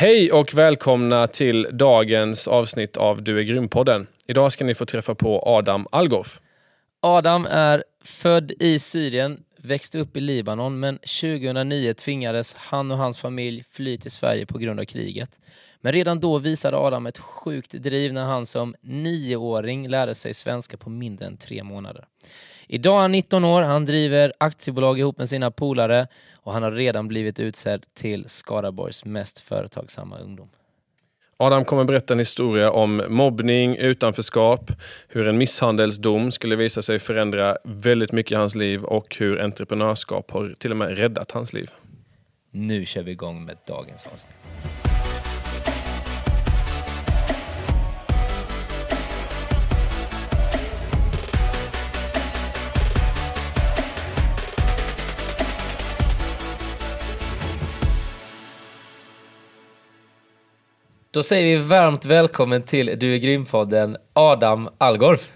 Hej och välkomna till dagens avsnitt av Du är grym-podden. Idag ska ni få träffa på Adam Algoff. Adam är född i Syrien, växte upp i Libanon men 2009 tvingades han och hans familj fly till Sverige på grund av kriget. Men redan då visade Adam ett sjukt driv när han som nioåring lärde sig svenska på mindre än tre månader. Idag är han 19 år, han driver aktiebolag ihop med sina polare och han har redan blivit utsedd till Skaraborgs mest företagsamma ungdom. Adam kommer berätta en historia om mobbning, utanförskap, hur en misshandelsdom skulle visa sig förändra väldigt mycket i hans liv och hur entreprenörskap har till och med räddat hans liv. Nu kör vi igång med dagens avsnitt. Då säger vi varmt välkommen till Du är grym-podden Adam Algorf.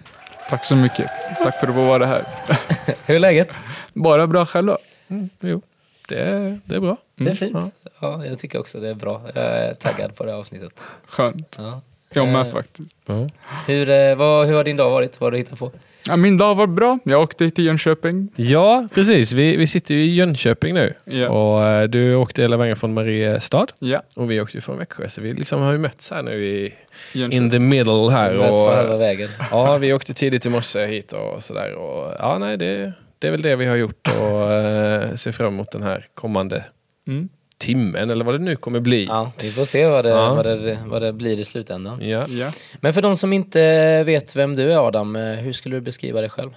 Tack så mycket. Tack för att få vara här. Hur är läget? Bara bra själva. Mm, jo, det är, det är bra. Det är fint. Ja. jag tycker också det är bra. Jag är taggad på det här avsnittet. Skönt. Ja. Jag med Eh, faktiskt. Ja. Hur, eh, vad, hur har din dag varit? Vad har du hittat på? Ja, min dag var bra. Jag åkte till Jönköping. Ja, precis. Vi, vi sitter ju i Jönköping nu. Ja. Och eh, Du åkte hela vägen från Mariestad Ja, och vi åkte från Växjö. Så vi liksom har ju mötts här nu i Jönköping. in the middle här. Och, vägen. ja, vi åkte tidigt i morse hit och sådär. Och, ja, nej, det, det är väl det vi har gjort och eh, ser fram emot den här kommande Mm. Timmen eller vad det nu kommer bli. Ja, vi får se vad det, Ja. vad, det, vad det blir i slutändan. Ja. Ja. Men för de som inte vet vem du är Adam, eh, hur skulle du beskriva dig själv?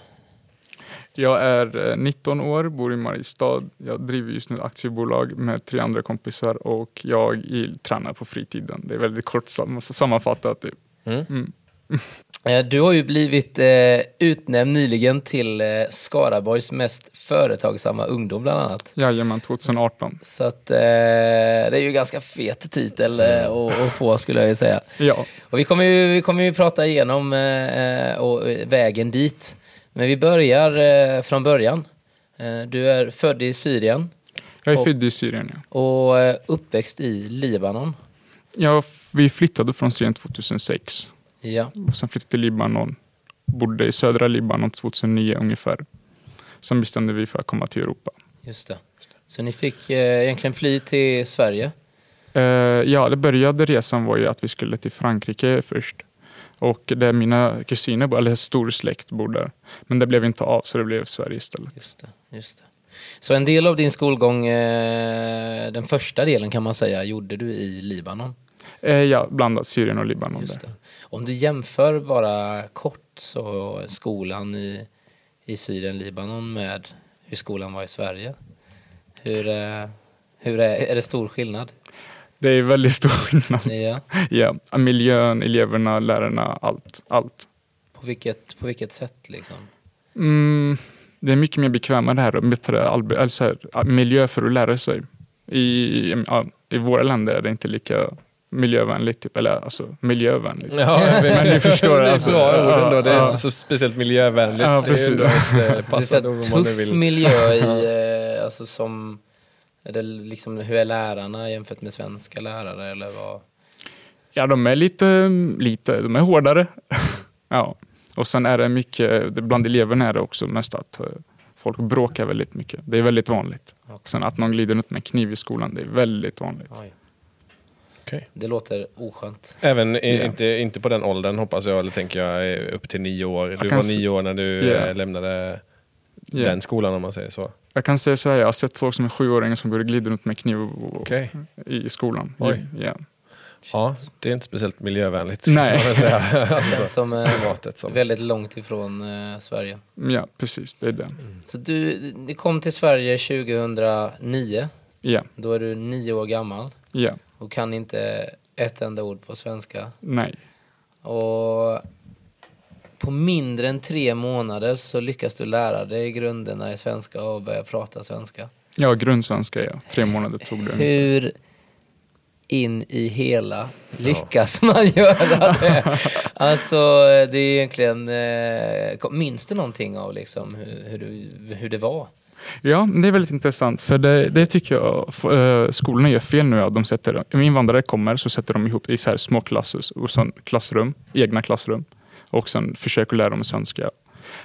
Jag är eh, 19 år, bor i Mariestad. Jag driver just nu ett aktiebolag med tre andra kompisar och jag tränar på fritiden. Det är väldigt kort sam- sammanfattat. Typ. Mm. Mm. Eh, Du har ju blivit eh, utnämnd nyligen till eh, Skaraborgs mest företagsamma ungdom bland annat. Jajamän, 2018. Så att eh, det är ju ganska fet titel eh, att, att få skulle jag ju säga. Ja, Och vi kommer ju, vi kommer ju prata igenom eh, eh, och vägen dit. Men vi börjar från början. Du är född i Syrien jag är Och- född i Syrien. Ja. och uppväxt i Libanon. Jag, vi flyttade från Syrien 2006. Ja, Och sen flyttade till Libanon. Bodde i södra Libanon 2009 ungefär. Sen bestämde vi för att komma till Europa. just det. Så ni fick eh, egentligen fly till Sverige. Eh, ja, det började resan var ju att vi skulle till Frankrike först. Och där mina kusiner, eller stor släkt, bor där. Men det blev inte av så det blev Sverige istället. Just det, just det. Så en del av din skolgång, eh, den första delen kan man säga, gjorde du i Libanon. Eh, ja, blandat Syrien och Libanon. Om du jämför bara kort så skolan i, i Syrien, Libanon med hur skolan var i Sverige. Hur, eh, hur är, är det stor skillnad? Det är väldigt stor skillnad. Ja. Ja, miljön, eleverna, lärarna, allt. allt. På, vilket, på vilket sätt liksom? Mm, det är mycket mer bekvämare här och bättre alltså miljö för att lära sig. I, I våra länder är det inte lika miljövänligt, typ, eller alltså miljövänligt. Ja, Men ni förstår, det är alltså, bra ord ändå. Det är ja. inte så speciellt miljövänligt. Ja, det är ett eh, Det är om man nu tuff vill. miljö i, eh, alltså som, är det liksom, hur är lärarna jämfört med svenska lärare eller vad? Ja, de är lite, lite de är hårdare. ja. Och sen är det mycket, bland eleverna är det också mest att eh, folk bråkar väldigt mycket. Det är väldigt vanligt. Okej. Sen att någon glider ut med en kniv i skolan, det är väldigt vanligt. Oj. Okej. Det låter oskönt. Även Ja. inte, inte på den åldern hoppas jag, eller tänker jag, eh, upp till nio år. Du var nio år när du eh, lämnade Ja. den skolan om man säger så. Jag kan säga så här, jag har sett folk som är sjuåringar som går och glider runt med kniv Okej. i skolan. Oj. Ja. Ja, det är inte speciellt miljövänligt. Nej. kan man säga. alltså, som eh, klimatet som. väldigt långt ifrån eh, Sverige. ja, precis. Det är det. Så du, ni kom till Sverige 2009. Ja, Då är du nio år gammal ja, och kan inte ett enda ord på svenska. nej. Och på mindre än tre månader så lyckas du lära dig grunderna i svenska och börja prata svenska. Ja, grundsvenska ja. Tre månader tog det. Hur in i hela lyckas man göra det? Alltså det är egentligen, eh, minns du någonting av liksom hur, hur, du, hur det var? Ja, det är väldigt intressant. För det, det tycker jag eh, skolorna gör fel nu. Att de sätter, om invandrare kommer så sätter de ihop i så här små klasser, och sen klassrum, egna klassrum. Och sen försöker lära dem svenska.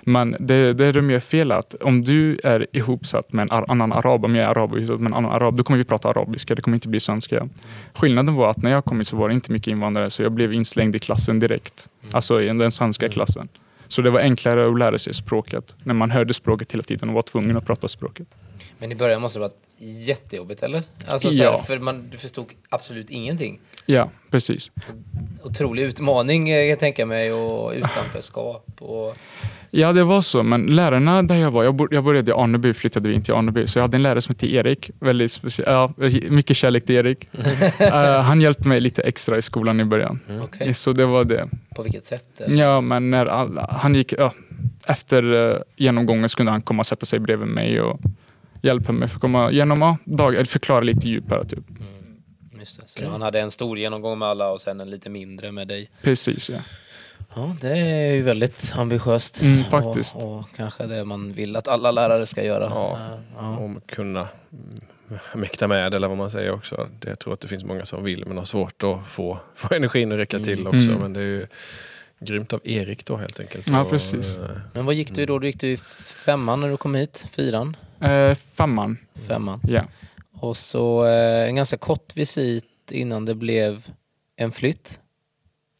Men det, det de gör fel är att om du är ihopsatt med en annan arab, om jag är arab och ihopsatt med en annan arab, då kommer vi prata arabiska. Det kommer inte bli svenska. Skillnaden var att när jag kom hit så var det inte mycket invandrare, så jag blev inslängd i klassen direkt. Alltså i den svenska klassen. Så det var enklare att lära sig språket när man hörde språket hela tiden och var tvungen att prata språket. Men i början måste det varit jättejobbigt eller? Alltså, så Ja. för man, du förstod absolut ingenting. Ja, precis. Otrolig utmaning eh, kan jag tänka mig och utanförskap och... Ja, det var så. Men lärarna där jag var, jag, började i Aneby, flyttade vi in till Aneby. Så jag hade en lärare som hette Erik. Väldigt ja, mycket kärlek till Erik. Eh, han hjälpte mig lite extra i skolan i början. Okej, Så det var det. på vilket sätt? eller? Ja, men när alla, han gick, ja, efter eh, genomgången så kunde han komma och sätta sig bredvid mig och hjälpa mig för att komma igenom dag, eller förklara lite djupare. Typ. Just det. Så han hade en stor genomgång med alla och sen en lite mindre med dig. Precis, ja. Ja, det är ju väldigt ambitiöst. Mm, faktiskt. Och, och kanske det man vill att alla lärare ska göra. Ja. Eh, ja. Om kunna mm, mäkta med eller vad man säger också. Det, jag tror att det finns många som vill men har svårt att få, få energin att räcka till också. Mm. Men det är ju grymt av Erik då helt enkelt. Ja, Och, precis. eh, Men vad gick du då? Du gick du i femman när du kom hit? Fyran? Eh, femman, Femman. ja. Och så eh, en ganska kort visit innan det blev en flytt.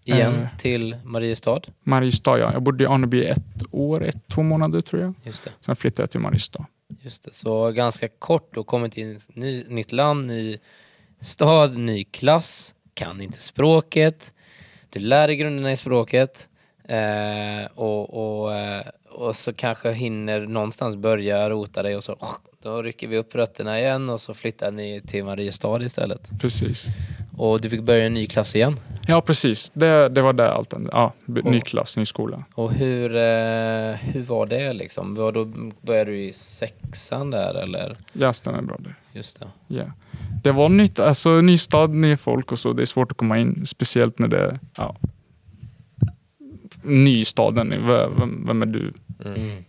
Igen Eh. till Mariestad. Mariestad, ja. Jag bodde i Aneby ett år, ett, två månader tror jag. Just det. Sen flyttade jag till Mariestad. Just det. Så ganska kort och kommit till ny, nytt land, ny stad, ny klass, kan inte språket. Du lär dig grunderna i språket eh, och, och, eh, och så kanske hinner någonstans börja rota dig och så då rycker vi upp rötterna igen och så flyttar ni till Mariestad istället. Precis. Och du fick börja en ny klass igen. Ja, precis. Det, det var där allt. Ja, ny klass, ny skola. Och hur, eh, hur var det liksom? Var då började du i sexan där eller? Ja, stämmer bra där. Just det. Ja. Det var nytt, alltså ny stad, nya folk och så. Det är svårt att komma in, speciellt när det ja, ny i staden. Vem, vem- är du? Mm.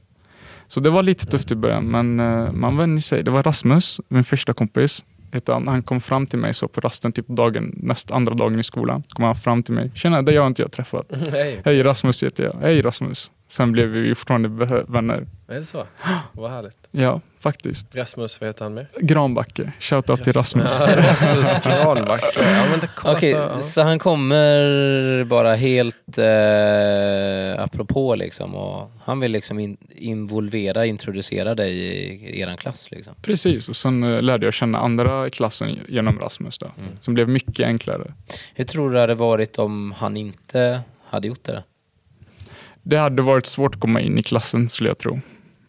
Så det var lite tufft i början, men eh, man vände sig. Det var Rasmus, min första kompis. Han, han kom fram till mig så på rasten, typ dagen, näst andra dagen i skolan. kom han fram till mig. Tjena, det har inte jag träffat. Hej, Hej Rasmus heter jag. Hej Rasmus. Sen blev vi fortfarande vänner. är det så? Vad härligt. Ja, faktiskt. Rasmus, vad heter han med? Granbacke. Shoutout till Rasmus. Ja, Rasmus Granbacke. Ja, men det kom Okej, alltså, ja. så han kommer bara helt eh, apropå liksom och han vill liksom in, involvera, introducera dig i, eran klass liksom. Precis, och sen eh, lärde jag känna andra klassen genom Rasmus. Då, Mm. Som blev mycket enklare. Hur tror du det hade varit om han inte hade gjort det? Det hade varit svårt att komma in i klassen skulle jag tro.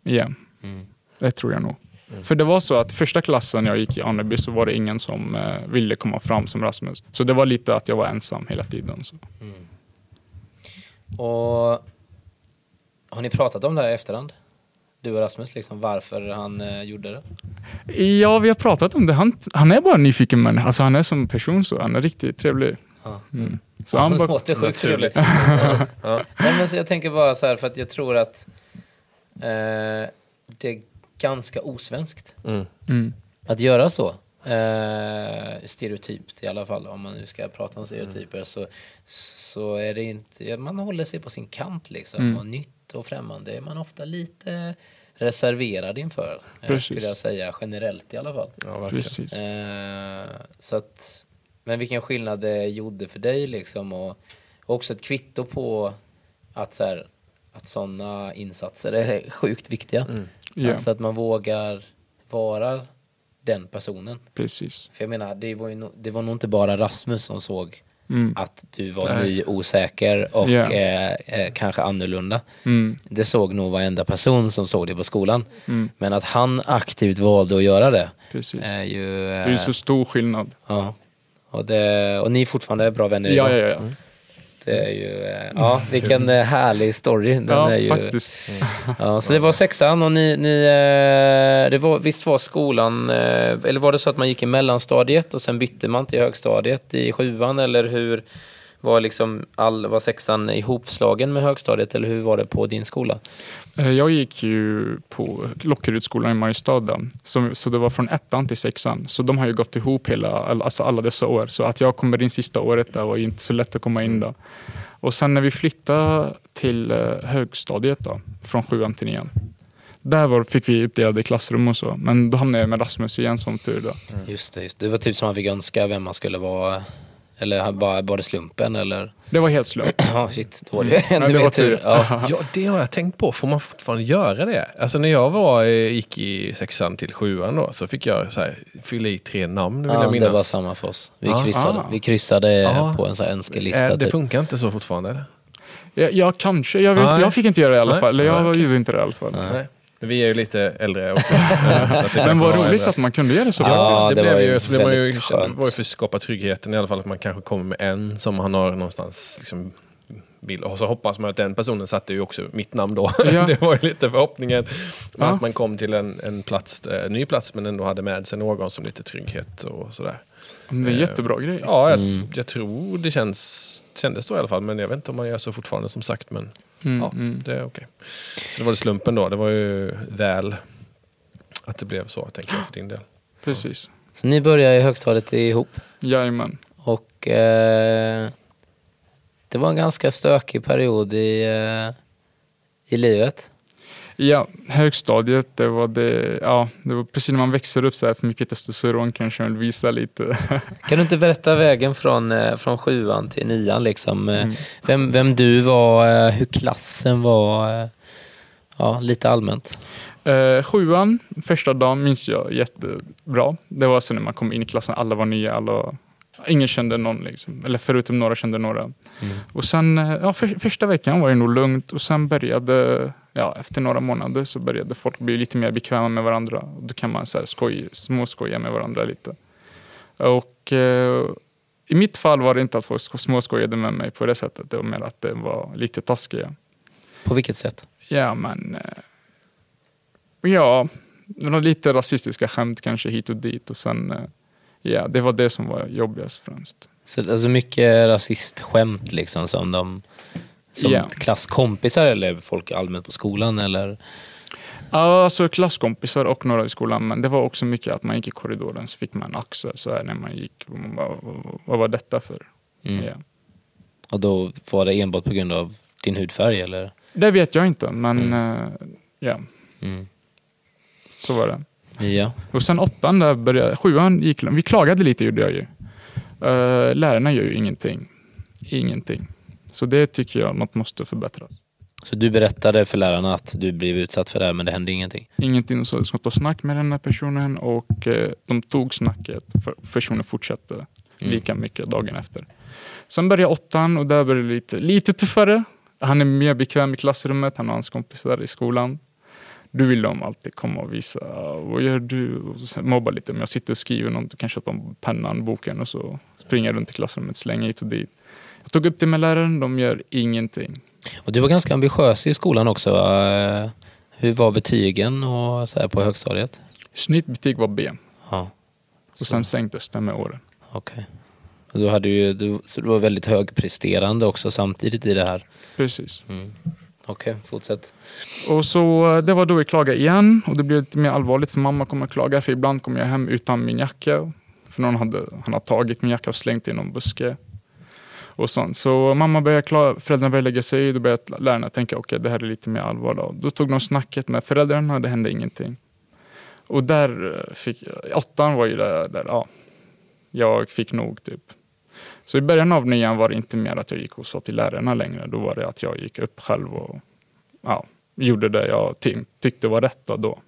Igen. Mm. Det tror jag nog. För det var så att första klassen jag gick i Aneby så var det ingen som eh, ville komma fram som Rasmus. Så det var lite att jag var ensam hela tiden. Så. Och har ni pratat om det här i efterhand? Du och Rasmus, liksom varför han eh, gjorde det? Ja, vi har pratat om det. Han, han är bara en nyfiken människa. Alltså, han är som person så. Han är riktigt trevlig. Ja. Mm. Så han det bara, låter sjukt trevligt. Ja. Men så jag tänker bara så här för att jag tror att eh, det ganska osvenskt Mm. mm. att göra så. Eh, stereotypt i alla fall, om man nu ska prata om stereotyper så, så är det inte, man håller sig på sin kant liksom. Mm. Och nytt och främmande är man ofta lite reserverad inför. Eh, Precis. skulle jag säga, generellt i alla fall. Ja. Precis. Eh, så att, men vilken skillnad det gjorde för dig liksom och också ett kvitto på att så här, att sådana insatser är sjukt viktiga. Mm. Ja, Alltså att man vågar vara den personen. precis. För jag menar, det var, ju det var nog inte bara Rasmus som såg Mm. att du var Nej. ny, osäker och Ja. eh, eh, kanske annorlunda. Mm. Det såg nog varenda person som såg det på skolan. Mm. Men att han aktivt valde att göra det Precis. är ju... Det är ju eh, så stor skillnad. Ja. Och, det, och ni är fortfarande bra vänner Ja, idag. ja, ja. Det är ju, eh, ja, vilken eh, härlig story. Den ja är ju, faktiskt. Ja, så det var sexan och ni, ni eh, det var, visst var skolan, eller var det så att man gick i mellanstadiet och sen bytte man till högstadiet i sjuan eller hur? Var, liksom all, var sexan ihopslagen med högstadiet eller hur var det på din skola? Eh, Jag gick ju på Lockerudsskolan i Mariestad. Så, så det var från ettan till sexan. Så de har ju gått ihop hela, alltså alla dessa år. Så att jag kommer in sista året där var ju inte så lätt att komma in då. Och sen när vi flyttade till eh, högstadiet då, från sjuan till nian. Där var, fick vi uppdelade klassrum och så. Men då hamnade jag med Rasmus igen som tur. Då. Just det, just det. Det var typ som man fick önska vem man skulle vara. Eller bara, det slumpen eller? Det var helt slump. Ja, shit. Då var det Ja, ännu det mer var tur. Ja. Ja, det har jag tänkt på. Får man fortfarande göra det? Alltså när jag var, eh, gick i sexan till sjuan då, så fick jag så här, fylla i tre namn, vill Ja, jag det minnas. var samma för oss. Vi Ja. kryssade, Ah. vi kryssade Ja. på en sån här önskelista. Eh, det typ. funkar inte så fortfarande eller? Ja, ja kanske. Jag, vet, jag fick inte göra det i alla Nej. fall. Eller jag gjorde inte det i alla fall. Nej. Vi är ju lite äldre också. Eh, det Men vad roligt att man kunde göra så. Ja, Ja, det, det blev ju så blev man ju, väldigt skönt. var ju för att skapa tryggheten i alla fall, att man kanske kommer med en som han har någonstans liksom, bild. Och så hoppas man att den personen satte ju också mitt namn då. Ja. det var ju lite förhoppningen. Ja. Att man kom till en, en plats, eh, ny plats men ändå hade med sig någon som lite trygghet och sådär. Det är en jättebra grej. Ja, jag, Mm. jag tror det känns, kändes så i alla fall. Men jag vet inte om man gör så fortfarande som sagt. Men Mm, ja, mm. det är okej. Så det var det slumpen då. Det var ju väl att det blev så, tänker jag för din del. Precis. Så ni började i högstadiet ihop. Jajamän. Och eh, det var en ganska stökig period i, eh, i livet. Ja, högstadiet, det var det, ja, det var precis när man växer upp så här för mycket testosteron kanske man vill visa lite. Kan du inte berätta vägen från, eh, från sjuan till nian? Liksom? Eh, Mm. Vem, vem du var, eh, hur klassen var, ja, lite allmänt. Eh, sjuan, första dagen minns jag jättebra. Det var så när man kom in i klassen, alla var nya, alla, ingen kände någon liksom. Eller förutom några kände några. Och sen, ja, för, första veckan var det nog lugnt och sen började, ja, efter några månader så började folk bli lite mer bekväma med varandra. Och då kan man så här, skoj, småskoja med varandra lite. Och eh, i mitt fall var det inte att folk sk- småskojade med mig på det sättet. Det var mer att det var lite taskiga. På vilket sätt? Ja, men... eh, Ja, var lite rasistiska skämt kanske hit och dit. Och sen, eh, ja, det var det som var jobbigast främst. Så, alltså mycket rasistskämt liksom som de som Ja. klasskompisar eller folk allmänt på skolan eller? Ja, alltså klasskompisar och några i skolan. Men det var också mycket att man gick i korridoren så fick man en axel så här när man gick. Och man bara, vad, var detta för? Mm. Ja. Och då var det enbart på grund av din hudfärg eller? Det vet jag inte, men eh, ja, Mm. så var det. Ja. Och sen åttan där började, sjuan gick, vi klagade lite gjorde jag ju. Uh, lärarna gör ju ingenting. Ingenting. Så det tycker jag något måste förbättras. Så du berättade för lärarna att du blev utsatt för det här men det hände ingenting? Ingenting så de ska ta snack med den här personen och eh, de tog snacket. För personen fortsatte Mm. lika mycket dagen efter. Sen började åttan och där började det lite, lite tuffare. Han är mer bekväm i klassrummet, han har hans kompisar i skolan. Du vill de alltid komma och visa, vad gör du? Och sen mobba lite, men jag sitter och skriver något, kanske att de pennan, boken och så springer jag runt i klassrummet, slänger hit och dit. Jag tog upp det med läraren, de gör ingenting. Och du var ganska ambitiös i skolan också. Hur var betygen och så på högstadiet? Snittbetyg var B Ja, och sen sänktes det med åren. okej. Och Du, hade ju, du, så du var väldigt högpresterande också samtidigt i det här. Precis. Mm. Okej, fortsätt. Och så det var då vi klagade igen och det blev lite mer allvarligt för mamma kommer klaga för ibland kommer jag hem utan min jacka. För någon hade, han har tagit min jacka och slängt i någon buske. Och sånt. Så mamma började klaga, föräldrarna började lägga sig i, då började lärarna tänka okej det här är lite mer allvar. Då. då tog de snacket med föräldrarna, det hände ingenting. Och där eh, fick jag, åttan var ju där, där ja, jag fick nog typ. Så i början av nian var det inte mer att jag gick och sa till lärarna längre. Då var det att jag gick upp själv och ja, gjorde det jag tyckte var rätt då.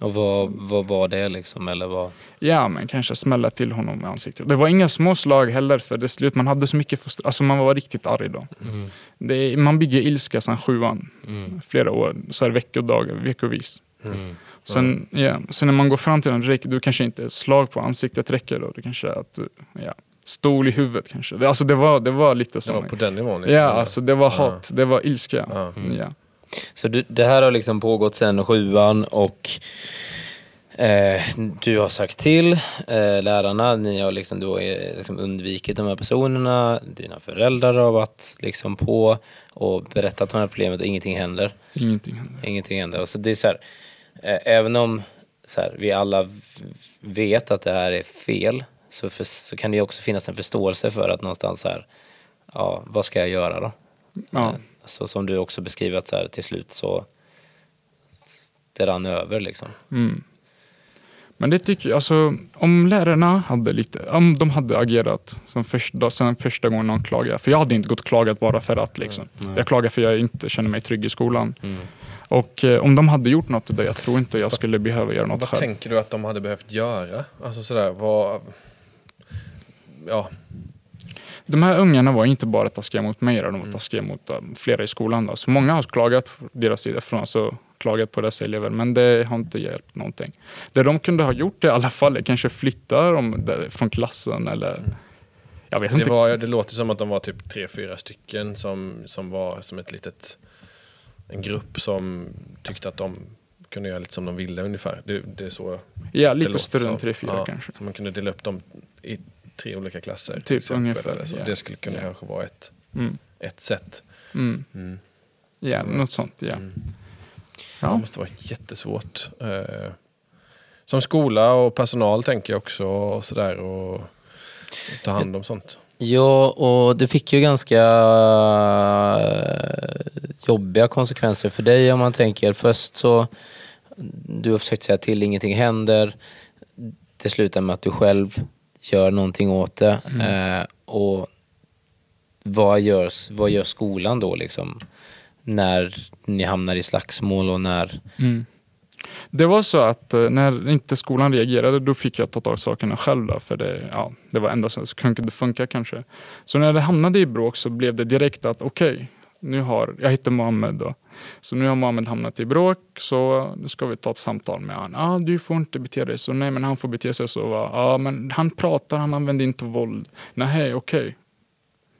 Och vad, vad var det liksom? Eller vad? Ja, men kanske smälla till honom i ansiktet. Det var inga små slag heller för det slut. Man hade så mycket frustra- Alltså man var riktigt arg då. Mm. Det man bygger ilska sedan sjuan. Mm. Flera år, så här veckodagar, veckovis. Mm. Sen, ja, sen när man går fram till en räck, då kanske inte ett slag på ansiktet räcker. Då. Det kanske är att, ja, stol i huvudet kanske. Det, alltså det var, det var lite Det så. var på den nivån. liksom. Ja, alltså det var hat, det var ilska. Ja. Ja. Så du, det här har liksom pågått sedan sjuan och Eh, du har sagt till eh, lärarna, ni har liksom då eh, liksom undvikit de här personerna, dina föräldrar har varit liksom på och berättat om det här problemet och ingenting händer. Ingenting händer. Ingenting händer. Alltså det är så här, eh, även om så här, vi alla vet att det här är fel så, för, så kan det också finnas en förståelse för att någonstans så här, ja, vad ska jag göra då? Ja. Så som du också beskriver att så här, till slut så det rann över liksom. Mm. Men det tycker jag, alltså om lärarna hade lite, om de hade agerat som första, sen första gången någon klagade. För jag hade inte gått och klagat bara för att liksom. Jag klagar för jag inte känner mig trygg i skolan. Mm. Och eh, om de hade gjort något där jag tror inte jag skulle behöva göra något Vad själv. tänker du att de hade behövt göra? Alltså sådär, vad... Ja, De här ungarna var inte bara taskiga mot mig, de var taskiga mot um, flera i skolan. Då. Så många har klagat på deras sida från, alltså, klagat på dessa elever, men det har inte hjälpt någonting. Det de kunde ha gjort i alla fall är kanske flytta dem där, från klassen eller jag vet det, inte. var, det låter som att de var typ tre, fyra stycken som, som var som ett litet... En grupp som tyckte att de kunde göra lite som de ville ungefär. Det, det är så Ja, lite större än tre, fyra Ja, kanske. Så man kunde dela upp dem i tre olika klasser. till Typ, exempel, ungefär, eller så. ja. Det skulle kunna Ja. kanske vara ett, Mm. ett sätt. Mm. Mm. Ja, något sånt. Ja. Mm. Det Ja. måste vara jättesvårt. Eh, som skola och personal tänker jag också. Och sådär, och, och ta hand om sånt. Ja, och det fick ju ganska eh, jobbiga konsekvenser för dig om man tänker först så du har försökt säga till, ingenting händer. Det slutar med att du själv gör någonting åt det. Eh, och vad gör, vad gör skolan då liksom? När ni hamnar i slagsmål och när... Mm. Det var så att eh, när inte skolan reagerade då fick jag ta tag i sakerna själv. Då, för det, ja, det var enda som kunde funka kanske. Så när det hamnade i bråk så blev det direkt att okej, nu har, jag heter Mohammed då. Så nu har Mohammed hamnat i bråk så nu ska vi ta ett samtal med honom. Ah, du får inte bete dig så. Nej men han får bete sig så. Va? Ah, men han pratar, han använder inte våld. Nej okej.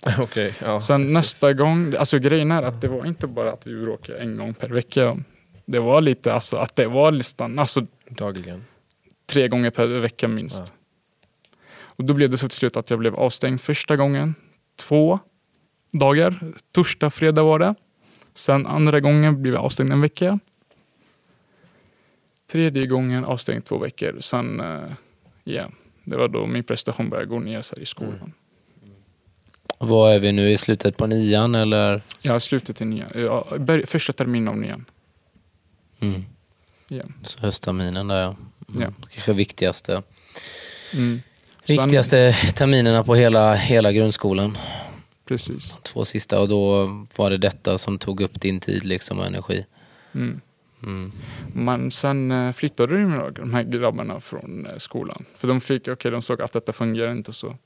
Okej, ja, Sen precis. nästa gång, alltså grejen är att det var inte bara att vi bråkade en gång per vecka. Det var lite alltså att det var listan, alltså Dagligen. tre gånger per vecka minst. Ja. Och då blev det så till slut att jag blev avstängd första gången, två dagar. Torsdag, fredag var det. Sen andra gången blev jag avstängd en vecka. Tredje gången avstängd två veckor. Sen, eh, ja, det var då min prestation började gå ner i skolan. Mm. Vad är vi nu i slutet på nian eller? Jag har slutat i nian, ja, första terminen av nian. Mm. Ja. Så höstterminen där ja. Mm. Ja. Kanske viktigaste. Mm. Viktigaste terminerna på hela, hela grundskolan. Precis. Två sista och då var det detta som tog upp din tid liksom och energi. Mm. Mm. Men sen eh, flyttade de, här- de här grabbarna från eh, skolan. För de fick, okej, de såg att detta fungerar inte så.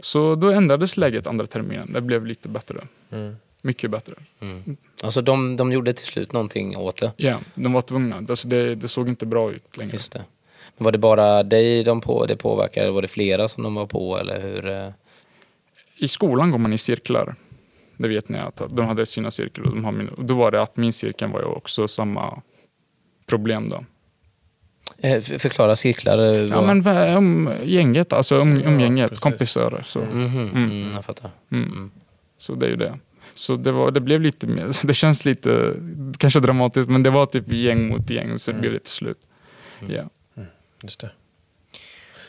Så då ändrades läget andra terminen. Det blev lite bättre. Mm. Mycket bättre. Mm. Alltså de, de gjorde till slut någonting åt det. Ja, de var tvungna. Alltså det, det såg inte bra ut längre. Just det. Men var det bara dig de på, det påverkade? Var det flera som de var på eller hur? I skolan går man i cirklar. Det vet ni att de hade sina cirklar. Och de har min, och då var det att min cirkel var ju också samma problem då. Eh, Förklara cirklar. eh, Ja men um, gänget, alltså um, Ja, umgänget, precis. kompisar. Så. Mm. Mhm, Mm. mm, jag fattar. Mm. Mm. Så det är ju det. Så det, var, det blev lite mer, det känns lite, kanske dramatiskt, men det var typ gäng mot gäng så det Mm. blev det till slut. Mm. Ja. Just det.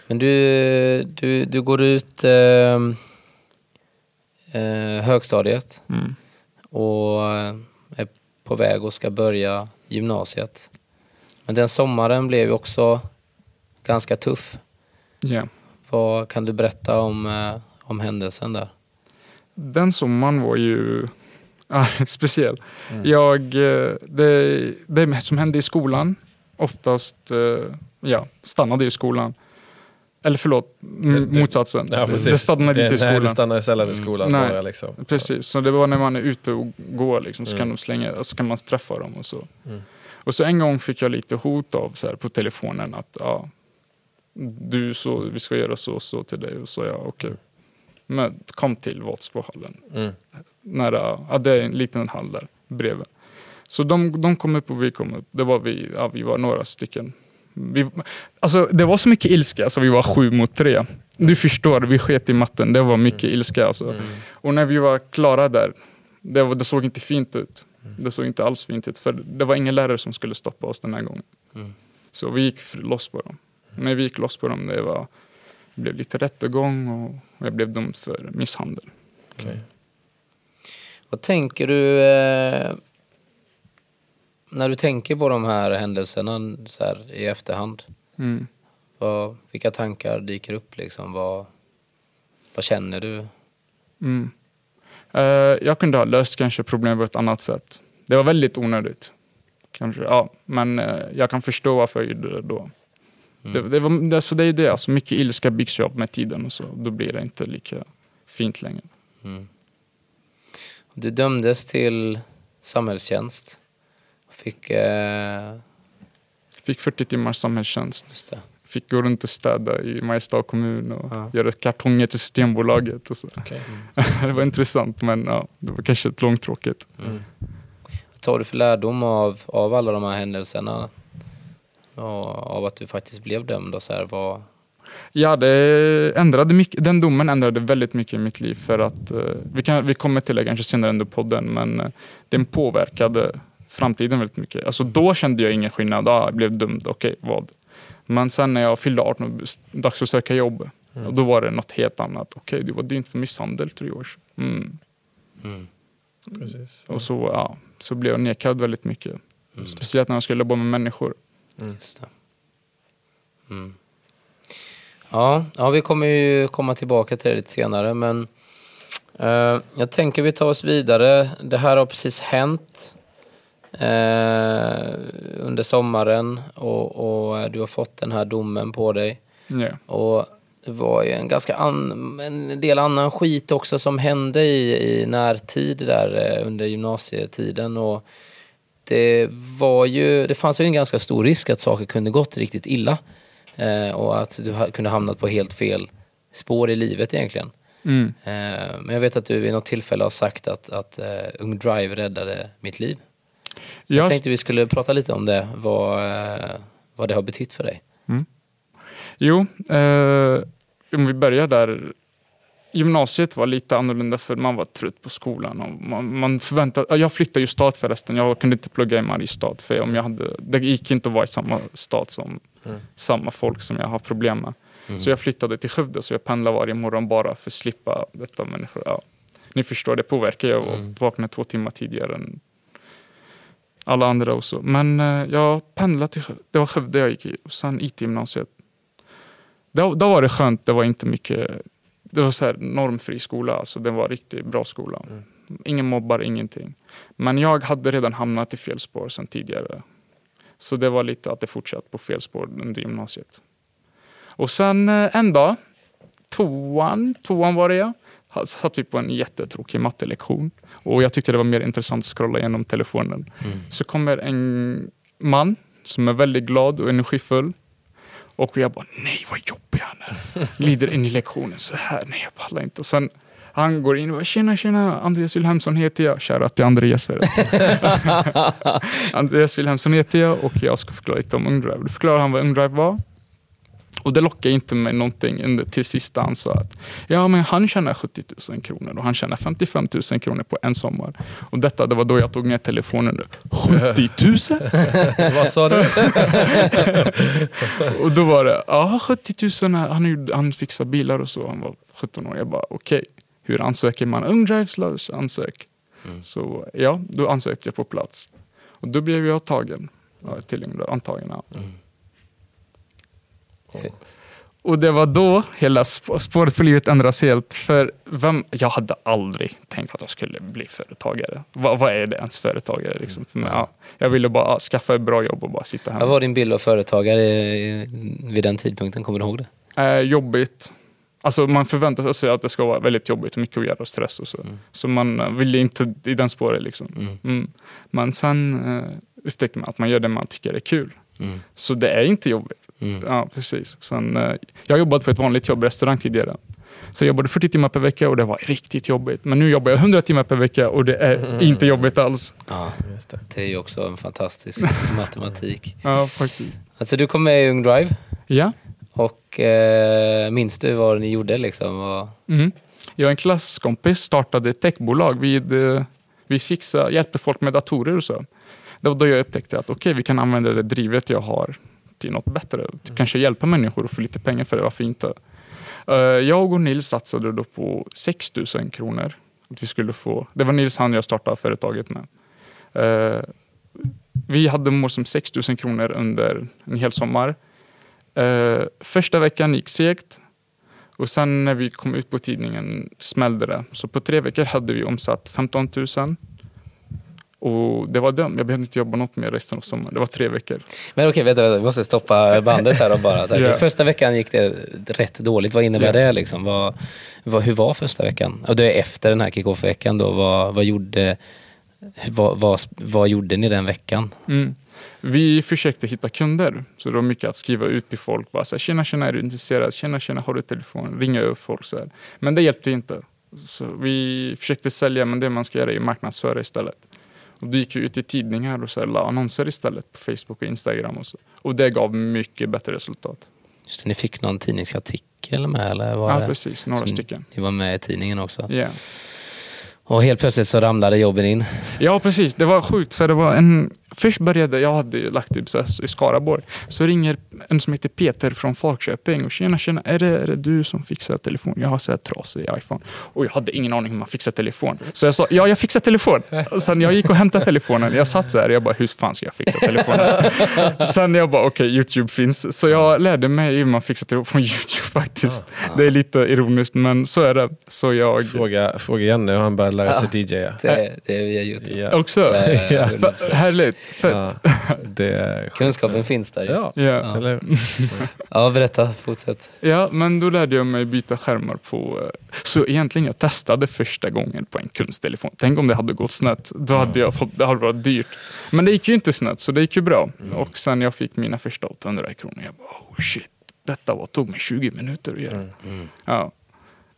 Men du, du, du går ut eh, eh, högstadiet Mm. och eh, är på väg och ska börja gymnasiet. Men den sommaren blev ju också ganska tuff. Ja. Vad kan du berätta om, eh, om händelsen där? Den sommaren var ju ah, speciell. Mm. Jag, eh, det, det som hände i skolan, oftast eh, ja, stannade i skolan. Eller förlåt, m- Det- det- motsatsen. Ja, det stannade inte i Nej, skolan. det stannar sällan i Mm. skolan Nej. bara liksom. Precis, så det var när man är ute och går liksom, så Mm. kan de slänga, så kan man träffa dem och så. Mm. Och så en gång fick jag lite hot av så här, på telefonen att ja, du så, vi ska göra så och så till dig. Och så jag okej. Mm. Men kom till Vadsbohallen. Mm. Nära, ja, det är en liten hall där bredvid. Så de, de kom upp och vi kom upp. Det var vi, ja, vi var några stycken Vi, alltså, det var så mycket ilska, alltså, vi var sju mot tre. Du förstår, vi sket i matten. Det var mycket ilska. Alltså. Mm. Och när vi var klara där, det, var, det såg inte fint ut. Det såg inte alls fint ut. För det var ingen lärare som skulle stoppa oss den här gången. Mm. Så vi gick loss på dem. När vi gick loss på dem, det var, det blev lite rättegång och jag blev dömd för misshandel. Okej. Vad tänker du eh, när du tänker på de här händelserna så här, i efterhand? Mm. Vad, vilka tankar dyker upp liksom? Vad, vad känner du? Mm. Eh, jag kunde ha löst kanske problemet på ett annat sätt. Det var väldigt onödigt. Kanske, ja. Men eh, jag kan förstå varför jag gjorde det då. Det, det, var, det, så det är det, alltså mycket ilska byggs ju upp med tiden och så. Då blir det inte lika fint längre. Mm. Du dömdes till samhällstjänst. Fick, eh, Fick 40 timmars samhällstjänst. Fick gå runt och städa i Mariestad kommun och Ja. göra kartonger till Systembolaget. Och så. Okej. det var intressant men ja, det var kanske ett långtråkigt. Mm. Vad tar du för lärdom av, av alla de här händelserna? Och av att du faktiskt blev dömd och så här, vad, Ja, det ändrade mycket. Den domen ändrade väldigt mycket i mitt liv för att eh, vi, kan, vi kommer till det kanske senare under podden, men eh, den påverkade framtiden väldigt mycket. Alltså då kände jag ingen skillnad. Ah, jag blev dömd, okej, vad? Men sen när jag fyllde 18 och dags att söka jobb, Mm. och då var det något helt annat. Okej, du var dömd för misshandel tre år. Mm. mm. Precis. Och så, ja, så blev jag nekad väldigt mycket. Mm. Speciellt när jag skulle jobba med människor. Det. Mm. Ja, ja, vi kommer ju komma tillbaka till det lite senare, men eh, jag tänker vi tar oss vidare. Det här har precis hänt eh, under sommaren och, och du har fått den här domen på dig. Ja. Och det var ju en ganska an, en del annan skit också som hände i, i närtid där eh, under gymnasietiden. Och det, var ju, det fanns ju en ganska stor risk att saker kunde gått riktigt illa. Eh, och att du ha- kunde hamnat på helt fel spår i livet egentligen. Mm. Eh, men jag vet att du vid något tillfälle har sagt att, att uh, Ung Drive räddade mitt liv. Jag Jag, tänkte vi skulle prata lite om det, vad, eh, vad det har betytt för dig. Jo, eh, om vi börjar där. Gymnasiet var lite annorlunda för man var trött på skolan. Och man, man förväntade, ja, jag flyttade ju stad förresten. Jag kunde inte plugga i Mariestad. För om jag hade, det gick inte att vara i samma stad som Mm. samma folk som jag har problem med. Mm. Så jag flyttade till Skövde så jag pendlade varje morgon bara för att slippa detta människor. Ja. Ni förstår, det påverkar ju Mm. att vakna två timmar tidigare än alla andra också. Men eh, jag pendlade till. Det var Skövde jag gick i. Och sen IT-gymnasiet. Då, då var det skönt. Det var inte mycket. Det var så här normfri skola. Alltså det var riktigt bra skola. Mm. Ingen mobbar, ingenting. Men jag hade redan hamnat i fel spår sen tidigare. Så det var lite att det fortsatte på fel spår under gymnasiet. Och sen eh, en dag, tvåan, tvåan var det jag, ha- satt vi på en jättetråkig mattelektion. Och jag tyckte det var mer intressant att scrolla igenom telefonen. Mm. Så kommer en man som är väldigt glad och energifull. Och jag bara, nej vad jobbig han är. Glider in i lektionen så här, nej jag pallar inte. Och sen han går in och bara, tjena tjena, Andreas Wilhelmsson heter jag. Shoutout till Andreas förresten. Andreas Wilhelmsson heter jag och jag ska förklara lite om Ungdrive. Då förklarar han vad Ungdrive var. Och det lockade inte mig någonting till sist han sa att ja, men han tjänar 70 000 kronor och han tjänar 55 000 kronor på en sommar. Och detta, det var då jag tog ner telefonen. 70 000? Vad sa du? Och då var det, ja 70 000, han, han fixar bilar och så. Han var 17 år. Jag bara, okej, hur ansöker man? Ungdriveslös ansök. Mm. Så ja, då ansökte jag på plats. Och då blev jag tagen. Till antagen. Mm. Och det var då hela sp- spåret på livet ändras helt. För vem, jag hade aldrig tänkt att jag skulle bli företagare. Va, vad är det ens företagare? Liksom? För mig, ja, jag ville bara skaffa ett bra jobb och bara sitta Vad hemma. var din bild av företagare vid den tidpunkten? Kommer du ihåg det? Eh, jobbigt. Alltså man förväntar sig att det ska vara väldigt jobbigt och mycket att göra och stress och så. Mm. Så man eh, ville inte i den spåret liksom. Mm. Mm. Men sen eh, upptäckte man att man gör det man tycker är kul. Mm. Så det är inte jobbigt. Mm. Ja, precis. Sen, eh, jag har jobbat på ett vanligt jobb, restaurang tidigare. Så jag jobbade 40 timmar per vecka och det var riktigt jobbigt. Men nu jobbar jag 100 timmar per vecka och det är inte jobbigt alls. Ja, Just det. det är ju också en fantastisk matematik. Ja, faktiskt. Alltså du kom med i Ung Drive Ja. och eh, minns du vad ni gjorde liksom? Och, Mhm. Jag och en klasskompis startade ett techbolag. Vi, eh, vi fixar, hjälper folk med datorer och så. Det var då jag upptäckte att okej, vi kan använda det drivet jag har till något bättre. Typ kanske hjälpa människor och få lite pengar för det, varför inte? Eh, jag och Nils satsade då på 6 000 kronor. Att vi skulle få, det var Nils han jag startade företaget med. Eh, vi hade mål som 6 000 kronor under en hel sommar. Eh, första veckan gick segt. Och sen när vi kom ut på tidningen smällde det. Så på tre veckor hade vi omsatt 15 000. Och det var det. Jag behövde inte jobba något mer resten av sommaren. Det var tre veckor. Men okej, vänta, vänta, vi måste stoppa bandet här och bara. Så här, okej, Första veckan gick det rätt dåligt. Vad innebär Ja. det? Liksom? Vad, vad, hur var första veckan? Och det är efter den här kick-off-veckan då. Vad, vad, gjorde, vad, vad, vad gjorde ni den veckan? Mm. Vi försökte hitta kunder. Så det var mycket att skriva ut till folk. Bara så här, tjena, tjena, är du intresserad? Tjena, tjena, har du telefon? Ringa upp folk. Så här. Men det hjälpte inte. Så vi försökte sälja, men det man ska göra är marknadsföra istället. Och då gick vi ut i tidningar och så här, la annonser istället på Facebook och Instagram. Och, så. och det gav mycket bättre resultat. Just det, ni fick någon tidningsartikel med eller? Var Ja, det? precis. Några Som- stycken. Ni var med i tidningen också. Ja. Och helt plötsligt så ramlade jobben in. Ja, precis. Det var sjukt. För det var en... Först började, jag hade lagt typ i Skaraborg. Så ringer en som heter Peter från Falköping och tjena, tjena, är det, är det du som fixar telefon? Jag har så här trasig iPhone. Och jag hade ingen aning hur man fixar telefon. Så jag sa, ja, jag fixar telefon. Och sen jag gick och hämtade telefonen. Jag satt så här, jag bara, hur fan ska jag fixa telefonen? sen jag bara, okej, YouTube finns. Så jag lärde mig hur man fixar telefon från YouTube faktiskt. Det är lite ironiskt, men så är det. Så jag... Fråga, fråga Janne hur han började lära sig DJa. Det, det är via Youtube. Ja. Också? Ja. Härligt. Fett. Ja, det. Kunskapen finns där ju. Ja, Ja. eller Ja, berätta. Fortsätt. Ja, men då lärde jag mig byta skärmar på... eh, Så egentligen jag testade första gången på en kundstelefon. Tänk om det hade gått snett. Då hade jag fått, det hade varit dyrt. Men det gick ju inte snett, så det gick ju bra. Och sen jag fick mina första 800 kronor. Jag bara, oh shit. Detta var, tog mig 20 minuter att göra. Ja.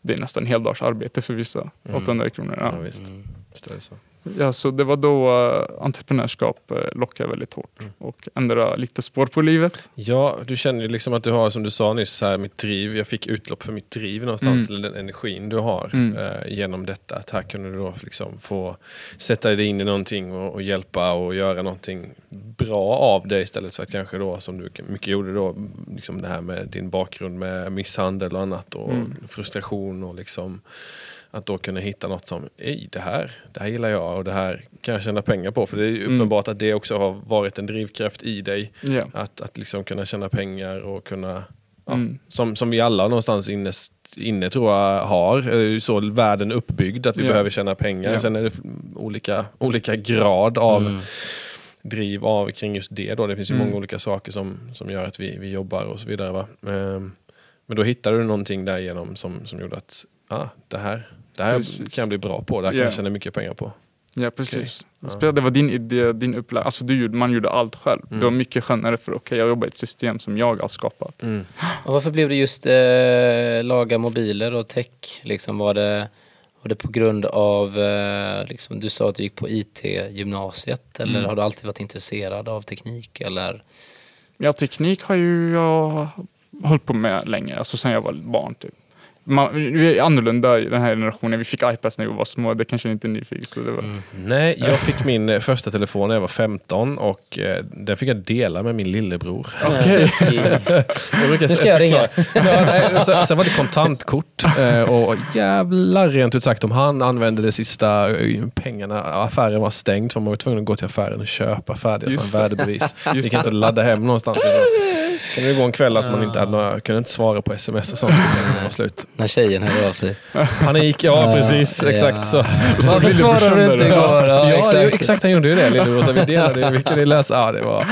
Det är nästan en hel dags arbete för vissa. 800 kronor. Ja, Ja. visst. Visst är det så. Ja, så det var då uh, entreprenörskap uh, lockade väldigt hårt. Och ändra lite spår på livet. Ja, du känner ju liksom att du har, som du sa nyss, här, mitt driv. Jag fick utlopp för mitt driv någonstans, eller den energin du har Mm. eh, genom detta. Att här kunde du då liksom få sätta dig in i någonting och, och hjälpa och göra någonting bra av det istället för att kanske då, som du mycket gjorde då, liksom det här med din bakgrund med misshandel och annat och Mm. frustration och liksom att då kunna hitta något som, Ej, det här, det här gillar jag och det här kan jag tjäna pengar på. För det är ju Mm. uppenbart att det också har varit en drivkraft i dig. Ja. Att, att liksom kunna tjäna pengar och kunna, ja, Mm. som, som vi alla någonstans inne, inne tror jag har. Det är ju så världen är uppbyggd, att vi Ja. behöver tjäna pengar. Ja. Sen är det olika, olika grad av Mm. driv av kring just det. Då. Det finns ju Mm. många olika saker som, som gör att vi, vi jobbar och så vidare. Va? Men, men då hittade du någonting därigenom som, som gjorde att ah, det här, det här Precis. kan jag bli bra på, det här kan Ja. jag tjäna mycket pengar på. Ja, precis. Ja. Okay. Det var din idé, din upplärning. Alltså, du gjorde, man gjorde allt själv. Mm. Det var mycket skönare för okej, jag jobbar i ett system som jag har skapat. Och varför blev det just eh, laga mobiler och tech? Liksom, var, det, var det på grund av, eh, liksom, du sa att du gick på IT-gymnasiet eller Mm. har du alltid varit intresserad av teknik? Eller? Ja, teknik har ju jag hållit på med länge, alltså sen jag var barn typ. Man, vi är annorlunda i den här generationen. Vi fick iPads när vi var små, det kanske inte ni fick. Så det var, Nej, jag fick min eh, första telefon när jag var 15 och eh, den fick jag dela med min lillebror. Okej. Jag brukar Nu ska jag ringa. Ja, nej, sen, sen var det kontantkort eh, och jävlar rent ut sagt om han använde det sista eh, pengarna, affären var stängd för man var tvungen att gå till affären och köpa färdiga värdebevis. Det gick inte att ladda hem någonstans ifrån. Det kunde gå en kväll att man inte hade några, kunde inte svara på sms och sånt. Det var slut. När tjejen hörde av sig. Panik, ja precis. Exakt så. Och så Varför svarade du inte det. igår? Ja, Ja, det, exakt. exakt han gjorde ju det lillebror. Vi delade det, vi kunde läsa. Ja, det var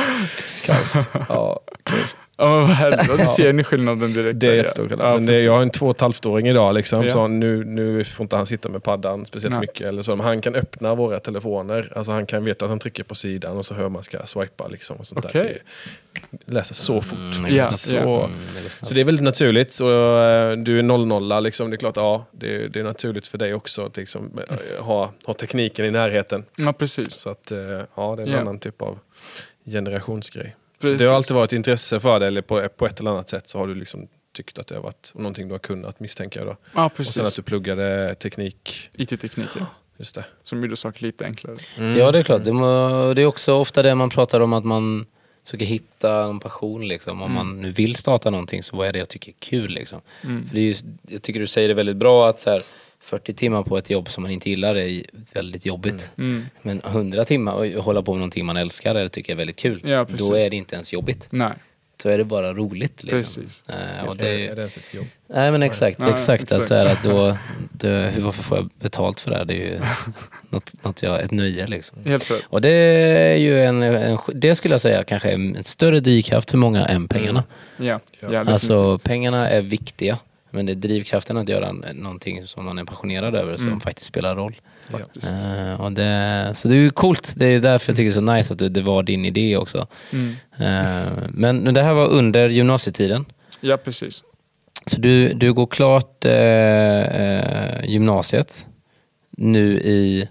kaos. Ja, kul. Ja, men vad härligt. Då ser ni skillnaden direkt. Det är där, jättestor skillnad. Ja, Men det, precis. jag har en två och ett halvt åring idag. Liksom, Ja. så nu, nu får inte han sitta med paddan speciellt Nej. mycket. Eller så. Men han kan öppna våra telefoner. Alltså, han kan veta att han trycker på sidan och så hör man ska swipa. Liksom, och sånt där. Okej. Det läser så fort. Mm, Ja, ja. Mm, det. Så det är väldigt naturligt. Så, eh, du är 0-0, liksom. det är klart ja, det, det är naturligt för dig också att liksom, eh, ha, ha tekniken i närheten. Ja, precis. Så att, eh, ja, det är en Ja. annan typ av generationsgrej. Så Precis. det har alltid varit intresse för det, eller på, på ett eller annat sätt så har du liksom tyckt att det har varit någonting du har kunnat misstänka. Då. Ja, Och sen att precis. du pluggade teknik. IT-teknik, ja. Just det. som gjorde saker lite enklare. Mm. Ja, det är klart. Det, må, det är också ofta det man pratar om att man försöker hitta en passion. Liksom. Om man nu vill starta någonting så vad är det jag tycker är kul? Liksom. Mm. För det är ju, jag tycker du säger det väldigt bra att så här, 40 timmar på ett jobb som man inte gillar är väldigt jobbigt. Mm. Men 100 timmar och hålla på med någonting man älskar eller tycker är väldigt kul. Ja, precis. då är det inte ens jobbigt. Nej, Då är det bara roligt. Liksom. precis. Eh, och Det är, det, är det ens ett jobb? nej men exakt, Nej, exakt. exakt. Att, så här, att då, det, hur, varför får jag betalt för det här? Det är ju något, något jag, ett nöje liksom. Och det är ju en, en, det skulle jag säga kanske är en större drivkraft för många än pengarna. Ja, Ja. ja. alltså pengarna är viktiga. Men det är drivkraften att göra någonting som man är passionerad över som Mm. faktiskt spelar roll. Faktiskt. Eh, och det, så det är ju coolt. Det är därför jag tycker det är så nice att det, det var din idé också. Mm. Eh, men det här var under gymnasietiden. Ja, precis. Så du, du går klart eh, gymnasiet nu i...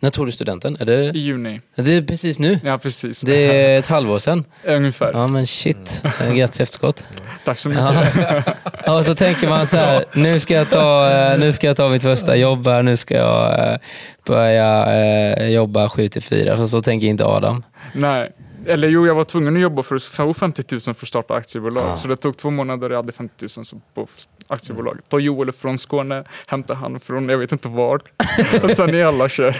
När tog du studenten? Är det, I juni. det är precis nu. Ja, precis. Det är ett halvår sedan. Ungefär. Ja men shit, Eh, grattis efterskott. Tack så mycket. Ja. Och så tänker man så här, nu ska jag ta, eh, nu ska jag ta mitt första jobb här, nu ska jag eh, börja jobba 7 till 4. Så, så tänker inte Adam. Nej. Eller jo, jag var tvungen att jobba för att få 50 000 för att starta aktiebolag. Ah. Så det tog två månader, jag hade 50 000 så- på aktiebolaget. Ta Joel från Skåne, hämta han från jag vet inte var. och sen är alla kör.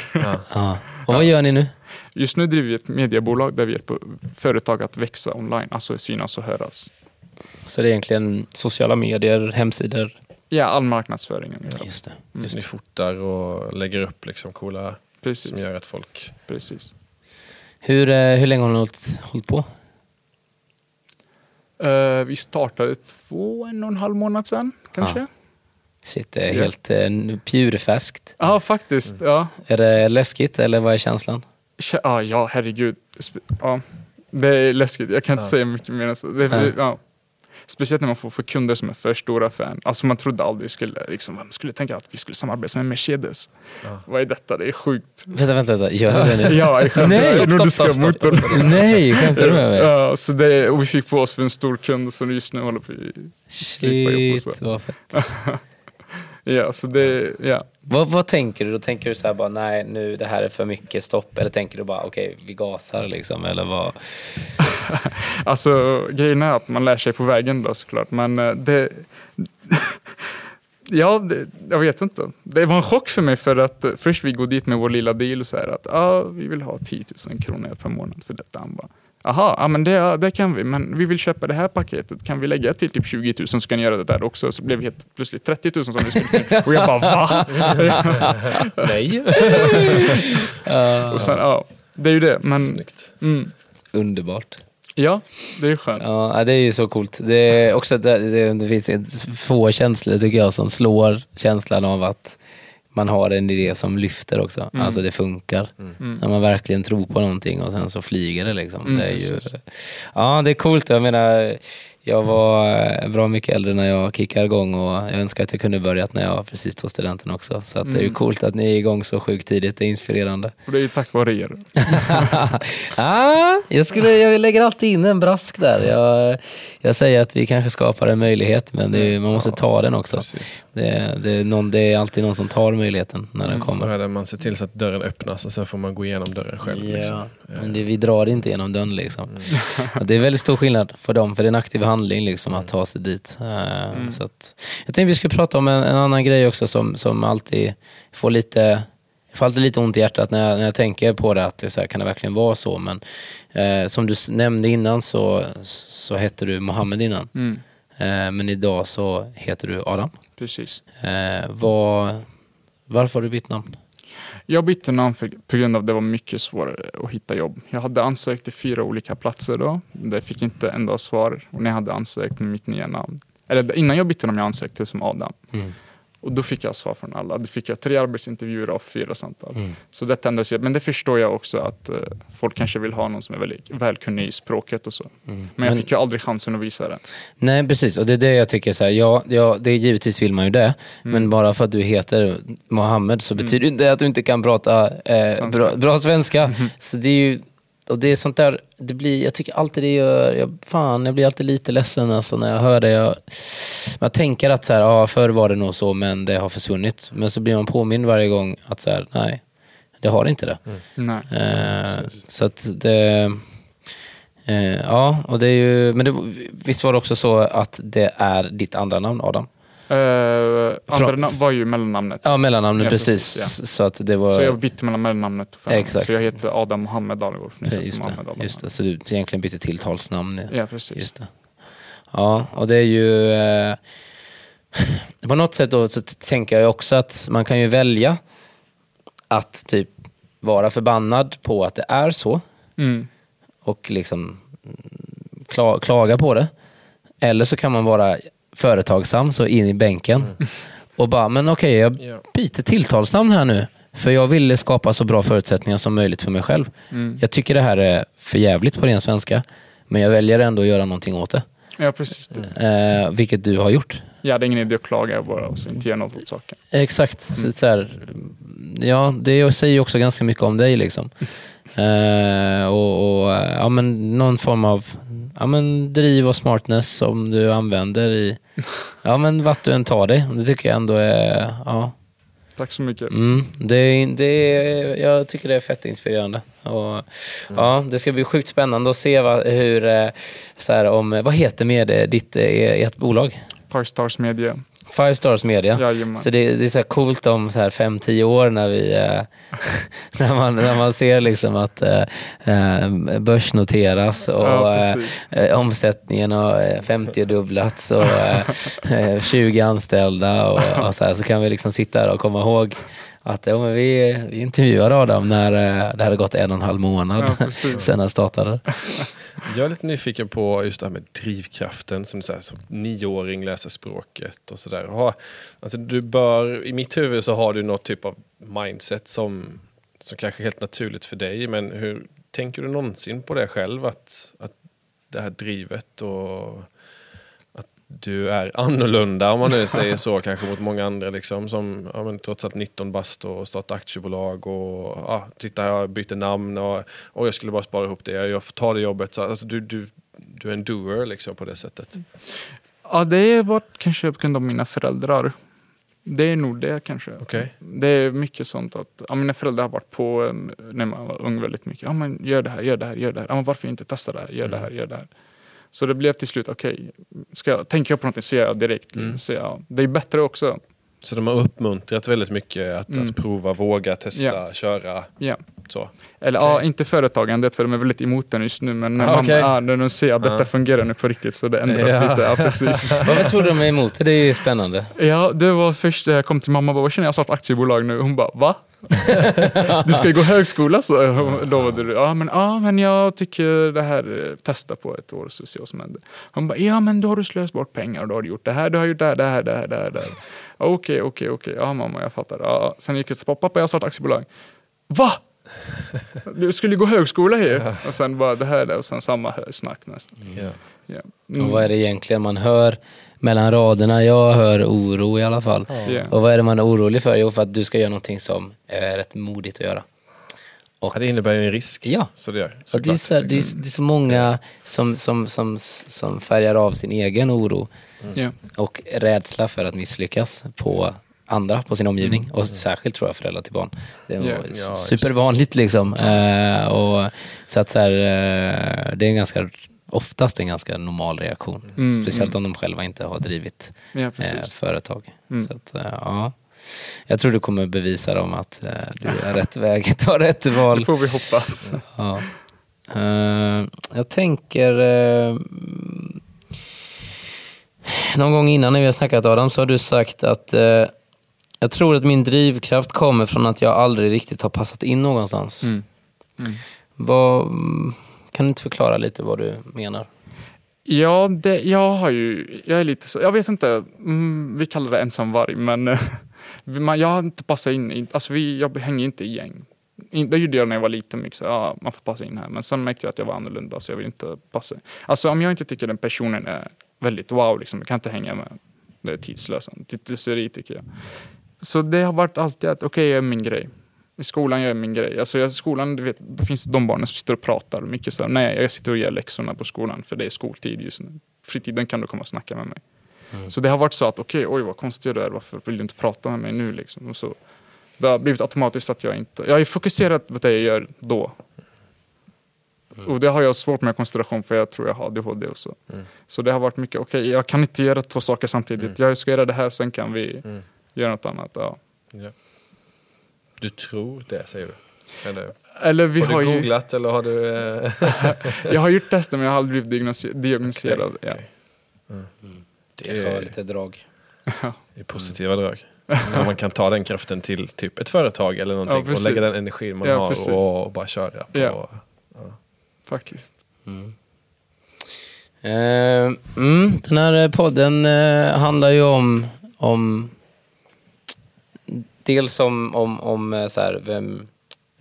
Ja. Och vad gör ni nu? Just nu driver vi ett mediebolag där vi hjälper företag att växa online, alltså synas och höras. Så det är egentligen sociala medier, hemsidor. Ja, all marknadsföringen. Ja. Just det. Så ni fotar och lägger upp liksom coola Precis. som gör att folk... Precis. Hur, eh, hur länge har ni hållit, hållit på? Eh, vi startade två, en och en halv månad sedan kanske. Ah. Shit, Ja. helt eh, purfärskt. Ja, faktiskt. Ja. Är det läskigt eller vad är känslan? Kä- Ja, ja, herregud. Ja. Det är läskigt. Jag kan inte Ja. säga mycket mer än så. Det, ja. Speciellt när man får för kunder som är för stora fan. Alltså man trodde aldrig skulle, liksom, man skulle tänka att vi skulle samarbeta med Mercedes. Ja. Vad är detta? Det är sjukt. Vänta, vänta, vänta. Gör jag det nu? Ja, jag skämtar. Nej! Stopp, stopp, stopp, motorn. Nej, skämtar du med mig? Ja, så det, och vi fick på oss för en stor kund så just nu håller vi... Slippa jobb Shit, vad fett. Ja, så det, ja. Vad, vad tänker du då? Tänker du så här bara, nej nu det här är för mycket stopp? Eller tänker du bara, okej vi gasar liksom? Eller vad? Alltså grejen är att man lär sig på vägen då såklart. Men eh, det... ja, det, jag vet inte. Det var en chock för mig för att eh, först vi går dit med vår lilla deal och så här att ah, vi vill ha 10 000 kronor per månad för detta. Han bara, Jaha, ja, men det, det kan vi, men vi vill köpa det här paketet. Kan vi lägga till typ 20 000 så kan ni göra det där också. Så blev det helt plötsligt 30 000 som vi skulle Och jag bara va? Nej. och sen, ja, det är ju det. Men, Snyggt. mm, Underbart. ja, det är skönt. Ja, det är ju så coolt. Det, är också, det, det, det finns få känslor tycker jag som slår känslan av att man har en idé som lyfter också. Mm. Alltså det funkar. Mm. När man verkligen tror på någonting och sen så flyger det liksom. Mm, det är ju, precis. ja, det är coolt. Jag menar, jag var eh, bra mycket äldre när jag kickade igång och jag önskar att jag kunde börjat när jag precis tog studenten också. Så att det är ju Mm. coolt att ni är igång så sjukt tidigt. Det är inspirerande. Och det är ju tack vare er. ah, jag, skulle, jag lägger alltid in en brask där. Jag, jag säger att vi kanske skapar en möjlighet men är, man måste ta den också. Det, är- det, är någon, det är alltid någon som tar möjligheten när den Så kommer. är det, man ser till så att dörren öppnas och sen får man gå igenom dörren själv. Liksom. Ja, men det, vi drar inte genom dörren liksom. Ja, Det är väldigt stor skillnad för dem, för det är en aktiv handling liksom, att ta sig dit. Eh, Mm. Så att, jag tänkte vi skulle prata om en, en annan grej också som, som alltid får lite jag får alltid lite ont i hjärtat när jag, när jag tänker på det, att det så här, kan det verkligen vara så? Men eh, som du nämnde innan så, så hette du Mohammed innan. Mm, Eh, men idag så heter du Adam. precis. Eh, vad, varför har du bytt namn? Jag bytte namn för, på grund av att det var mycket svårare att hitta jobb. Jag hade ansökt till fyra olika platser då. Det fick inte enda svar och när jag hade ansökt med mitt nya namn. Eller innan jag bytte namn jag ansökte som Adam. Mm. Och då fick jag svar från alla. Då fick jag tre arbetsintervjuer och fyra samtal. Mm. Så detta ändrades. ju. Men det förstår jag också att eh, folk kanske vill ha någon som är väldigt välkunnig i språket och så. Mm. Men jag fick ju aldrig chansen att visa det. Nej precis, och det är det jag tycker så här, ja, ja det är givetvis vill man ju det, Mm. men bara för att du heter Mohammed så betyder inte det att du inte kan prata eh, Svenska. bra, bra svenska. Så det är ju, och det är sånt där, det blir, jag tycker alltid det gör, jag, fan jag blir alltid lite ledsen alltså när jag hör det. Jag, man tänker att så här, ja, förr var det nog så men det har försvunnit. Men så blir man påmind varje gång att så här, nej, det har inte det. Nej. Eh, så att det... Eh, ja, och det är ju... Men det, visst var det också så att det är ditt andra namn, Adam? Eh, andra Från- namn var ju mellannamnet. Ja, mellannamnet, Ja, precis. precis, Så att det var... Så jag bytte mellan mellannamnet och förnamnet. Exakt. Så jag heter Adam Mohammed för ser just, det, Adam. just det, så du egentligen bytte tilltalsnamn. Ja, precis. Just det. Ja, och det är ju... Eh, på något sätt då så tänker jag också att man kan ju välja att typ vara förbannad på att det är så Mm. och liksom mm, kla, klaga på det. Eller så kan man vara företagsam, så in i bänken och bara, men okej, jag Ja. byter tilltalsnamn här nu. För jag ville skapa så bra förutsättningar som möjligt för mig själv. Mm. Jag tycker det här är för jävligt på ren svenska. Men jag väljer ändå att göra någonting åt det. Ja, precis. Eh, vilket du har gjort. Jag hade ingen idé att klaga, bara alltså, inte göra något åt saken. Exakt. Så, så här, ja, det säger ju också ganska mycket om dig. Liksom. Eh, och, och ja, men någon form av ja, men driv och smartness som du använder i ja, men vart du än tar dig. Det tycker jag ändå är... Ja, Tack så mycket. mm, det, är- det, jag tycker det är fett inspirerande. Och, ja, det ska bli sjukt spännande att se vad, hur... eh, Så här, om, vad heter med eh, ditt, eh, ert bolag? Five Stars Media. Five Stars Media. Jajamän. Så det, det är så coolt om så här fem, tio år när vi eh, när, man, när man ser liksom att eh, eh, börsnoteras och Ja, eh, eh, omsättningen har eh, 50-dubblats och eh, 20 anställda och, och så, här, så kan vi liksom sitta här och komma ihåg att ja, men vi, vi intervjuade Adam när eh, det hade gått en och en halv månad Ja, sen han startade. Jag är lite nyfiken på just det här med drivkraften. Som, så här, som nioåring läser språket och sådär. Ha- Alltså, du bör, I mitt huvud så har du något typ av mindset som, som kanske är helt naturligt för dig. Men hur tänker du någonsin på det själv? Att, att det här drivet och du är annorlunda om man nu säger så kanske mot många andra liksom som ja, men, trots allt 19 bast och starta aktiebolag och ja, titta jag byter namn och, och jag skulle bara spara ihop det, jag får ta det jobbet. Så, alltså, du, du, du är en doer liksom på det sättet. Ja, det var kanske på grund av mina föräldrar. Det är nog det kanske. Okej. Det är mycket sånt att ja, mina föräldrar har varit på en när man var ung väldigt mycket. Ja, men gör det här, gör det här, gör det här. Ja, men varför inte testa det här, gör det här, gör det här. Så det blev till slut, okej, ska jag, tänker jag på någonting så gör jag direkt. Mm. Så ja, det är bättre också. Så de har uppmuntrat väldigt mycket att, Mm. att prova, våga, testa, köra. Ja. Så. Eller Okej. ja, inte företagandet för de är väldigt emot den just nu. Men när, Ah, man, okej. ja, när de ser att detta Ja. fungerar nu på riktigt så det ändras Ja. lite. Ja, precis. Varför tror du de är emot det? Det är ju spännande. Ja, det var först jag kom till mamma och bara, känner jag startat aktiebolag nu? Hon bara, va? du ska ju gå högskola så lovade du. Ja men, ja, men jag tycker det här, eh, testa på ett år så se vad som händer. Hon bara, ja men då har du slösat bort pengar och då har du gjort det här, du har gjort det här, det här, det här, det här. Okej, okej, okej, ja mamma jag fattar. Ja, sen gick jag till pappa, pappa jag startat aktiebolag. Va? Du skulle gå högskola ju. Och sen bara det här och sen samma snack nästan. Ja. Ja. Och vad är det egentligen man hör mellan raderna? Jag hör oro i alla fall. Ja. Och vad är det man är orolig för? Jo, för att du ska göra någonting som är rätt modigt att göra. Och, Ja, det innebär ju en risk. Ja. Så det gör. och det, är så, här- det, är, det är så många som, som, som, som färgar av sin egen oro Ja. och rädsla för att misslyckas på andra, på sin omgivning. Och särskilt tror jag föräldrar till barn. Det är Ja. just supervanligt liksom. Eh, och, så att så här, eh, det är en ganska, oftast en ganska normal reaktion. Mm, Speciellt mm. om de själva inte har drivit ja, eh, företag. Mm. Så att, eh, ja. Jag tror du kommer bevisa dem att eh, du är rätt väg, tar rätt val. Det får vi hoppas. Ja. Eh, jag tänker... någon gång innan när vi har snackat Adam så har du sagt att jag tror att min drivkraft kommer från att jag aldrig riktigt har passat in någonstans. Mm. Mm. Vad, kan du inte förklara lite vad du menar? Ja, det, jag har ju, jag är lite så, jag vet inte, mm, vi kallar det ensam varg, men man, jag har inte passat in, i- alltså vi, jag hänger inte i gäng. In- Det gjorde jag när jag var liten, mycket så, ja, man får passa in här, men sen märkte jag att jag var annorlunda så jag vill inte passa in. Alltså om jag inte tycker den personen är väldigt wow, liksom, jag kan inte hänga med. Det är tidslöst, tittelseri tycker jag. Så det har varit alltid att, okej, jag är min grej. I skolan gör jag min grej. Alltså jag, skolan, du vet, det finns de barnen som sitter och pratar mycket så här, nej jag sitter och gör läxorna på skolan för det är skoltid just nu. Fritiden kan du komma och snacka med mig. Så det har varit så att, okej, oj vad konstig du är, varför vill du inte prata med mig nu liksom? Och så, det har blivit automatiskt att jag inte, jag är fokuserad på det jag gör då. Och det har jag svårt med koncentration för jag tror jag har ADHD och så. Så det har varit mycket, okej jag kan inte göra två saker samtidigt. Jag ska göra det här, sen kan vi Mm. göra något annat. Ja. Ja. Du tror det, säger du? Eller, Eller vi har har, du ju, googlat eller har du... Eh... jag har gjort tester men jag har aldrig blivit diagnostiserad. Okej, Ja. Det är för lite drag. Det är positiva drag. Om man kan ta den kraften till typ ett företag eller någonting Ja, och lägga den energin man Ja, har precis. och bara köra på. Ja. Faktiskt. Mm. Eh, mm, den här podden eh, handlar ju om, om dels om, om, om eh, så här, vem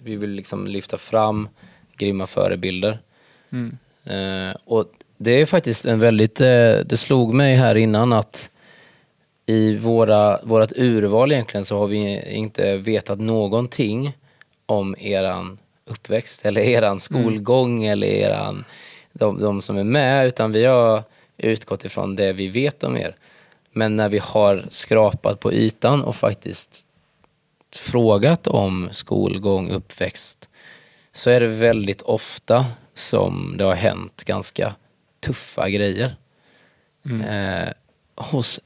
vi vill liksom lyfta fram grymma förebilder. Mm. Eh, och det är faktiskt en väldigt, eh, det slog mig här innan att i våra, vårat urval egentligen så har vi inte vetat någonting om eran uppväxt eller eran skolgång eller eran, de, de som är med utan vi har utgått ifrån det vi vet om er. Men när vi har skrapat på ytan och faktiskt frågat om skolgång, uppväxt så är det väldigt ofta som det har hänt ganska tuffa grejer. Eh, hos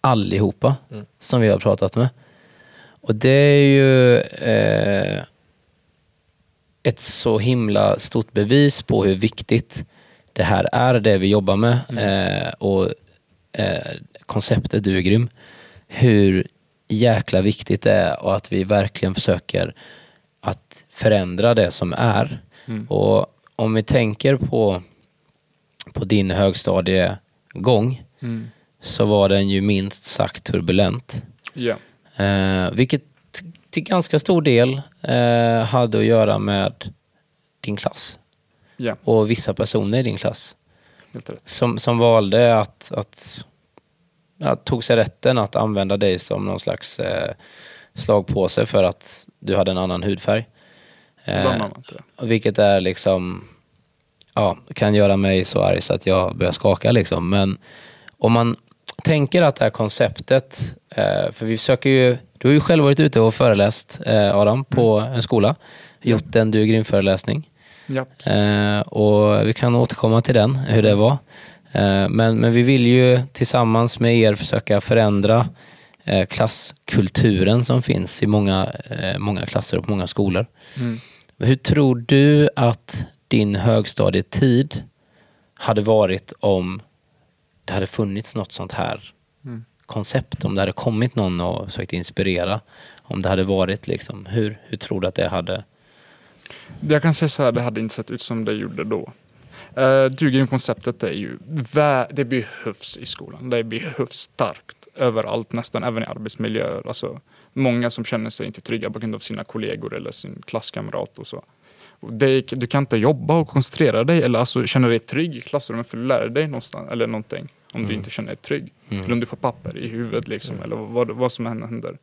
allihopa som vi har pratat med. Och det är ju eh, ett så himla stort bevis på hur viktigt det här är, det vi jobbar med. Eh, och eh, konceptet Du är grym. Hur jäkla viktigt det är och att vi verkligen försöker att förändra det som är. Och om vi tänker på, på din högstadiegång Mm. så var den ju minst sagt turbulent. Ja. Eh, vilket till ganska stor del eh, hade att göra med din klass Ja, och vissa personer i din klass som, som valde att, att tog sig rätten att använda dig som någon slags eh, slagpåse för att du hade en annan hudfärg. Eh. Ja. vilket är liksom, ja, kan göra mig så arg så att jag börjar skaka liksom. Men om man tänker att det här konceptet, eh, för vi försöker ju, du har ju själv varit ute och föreläst eh, Adam på en skola, gjort en Du är grym-föreläsning. Ja, precis. Eh, och vi kan återkomma till den, hur det var. Eh, men, men vi vill ju tillsammans med er försöka förändra eh, klasskulturen som finns i många, eh, många klasser och på många skolor. Mm. Hur tror du att din högstadietid hade varit om det hade funnits något sånt här Mm. koncept? Om det hade kommit någon och försökt inspirera? Om det hade varit liksom, hur, hur tror du att det hade... Jag kan säga så här, det hade inte sett ut som det gjorde då. Uh, Dugin-konceptet är ju, det behövs i skolan. Det behövs starkt överallt, nästan även i arbetsmiljöer. Alltså, många som känner sig inte trygga på grund av sina kollegor eller sin klasskamrat och så. Det, du kan inte jobba och koncentrera dig eller alltså känna dig trygg i klassrummet för du lär dig någonstans eller någonting. Om du inte känner dig trygg. Eller om du får papper i huvudet liksom, eller vad, vad som än händer.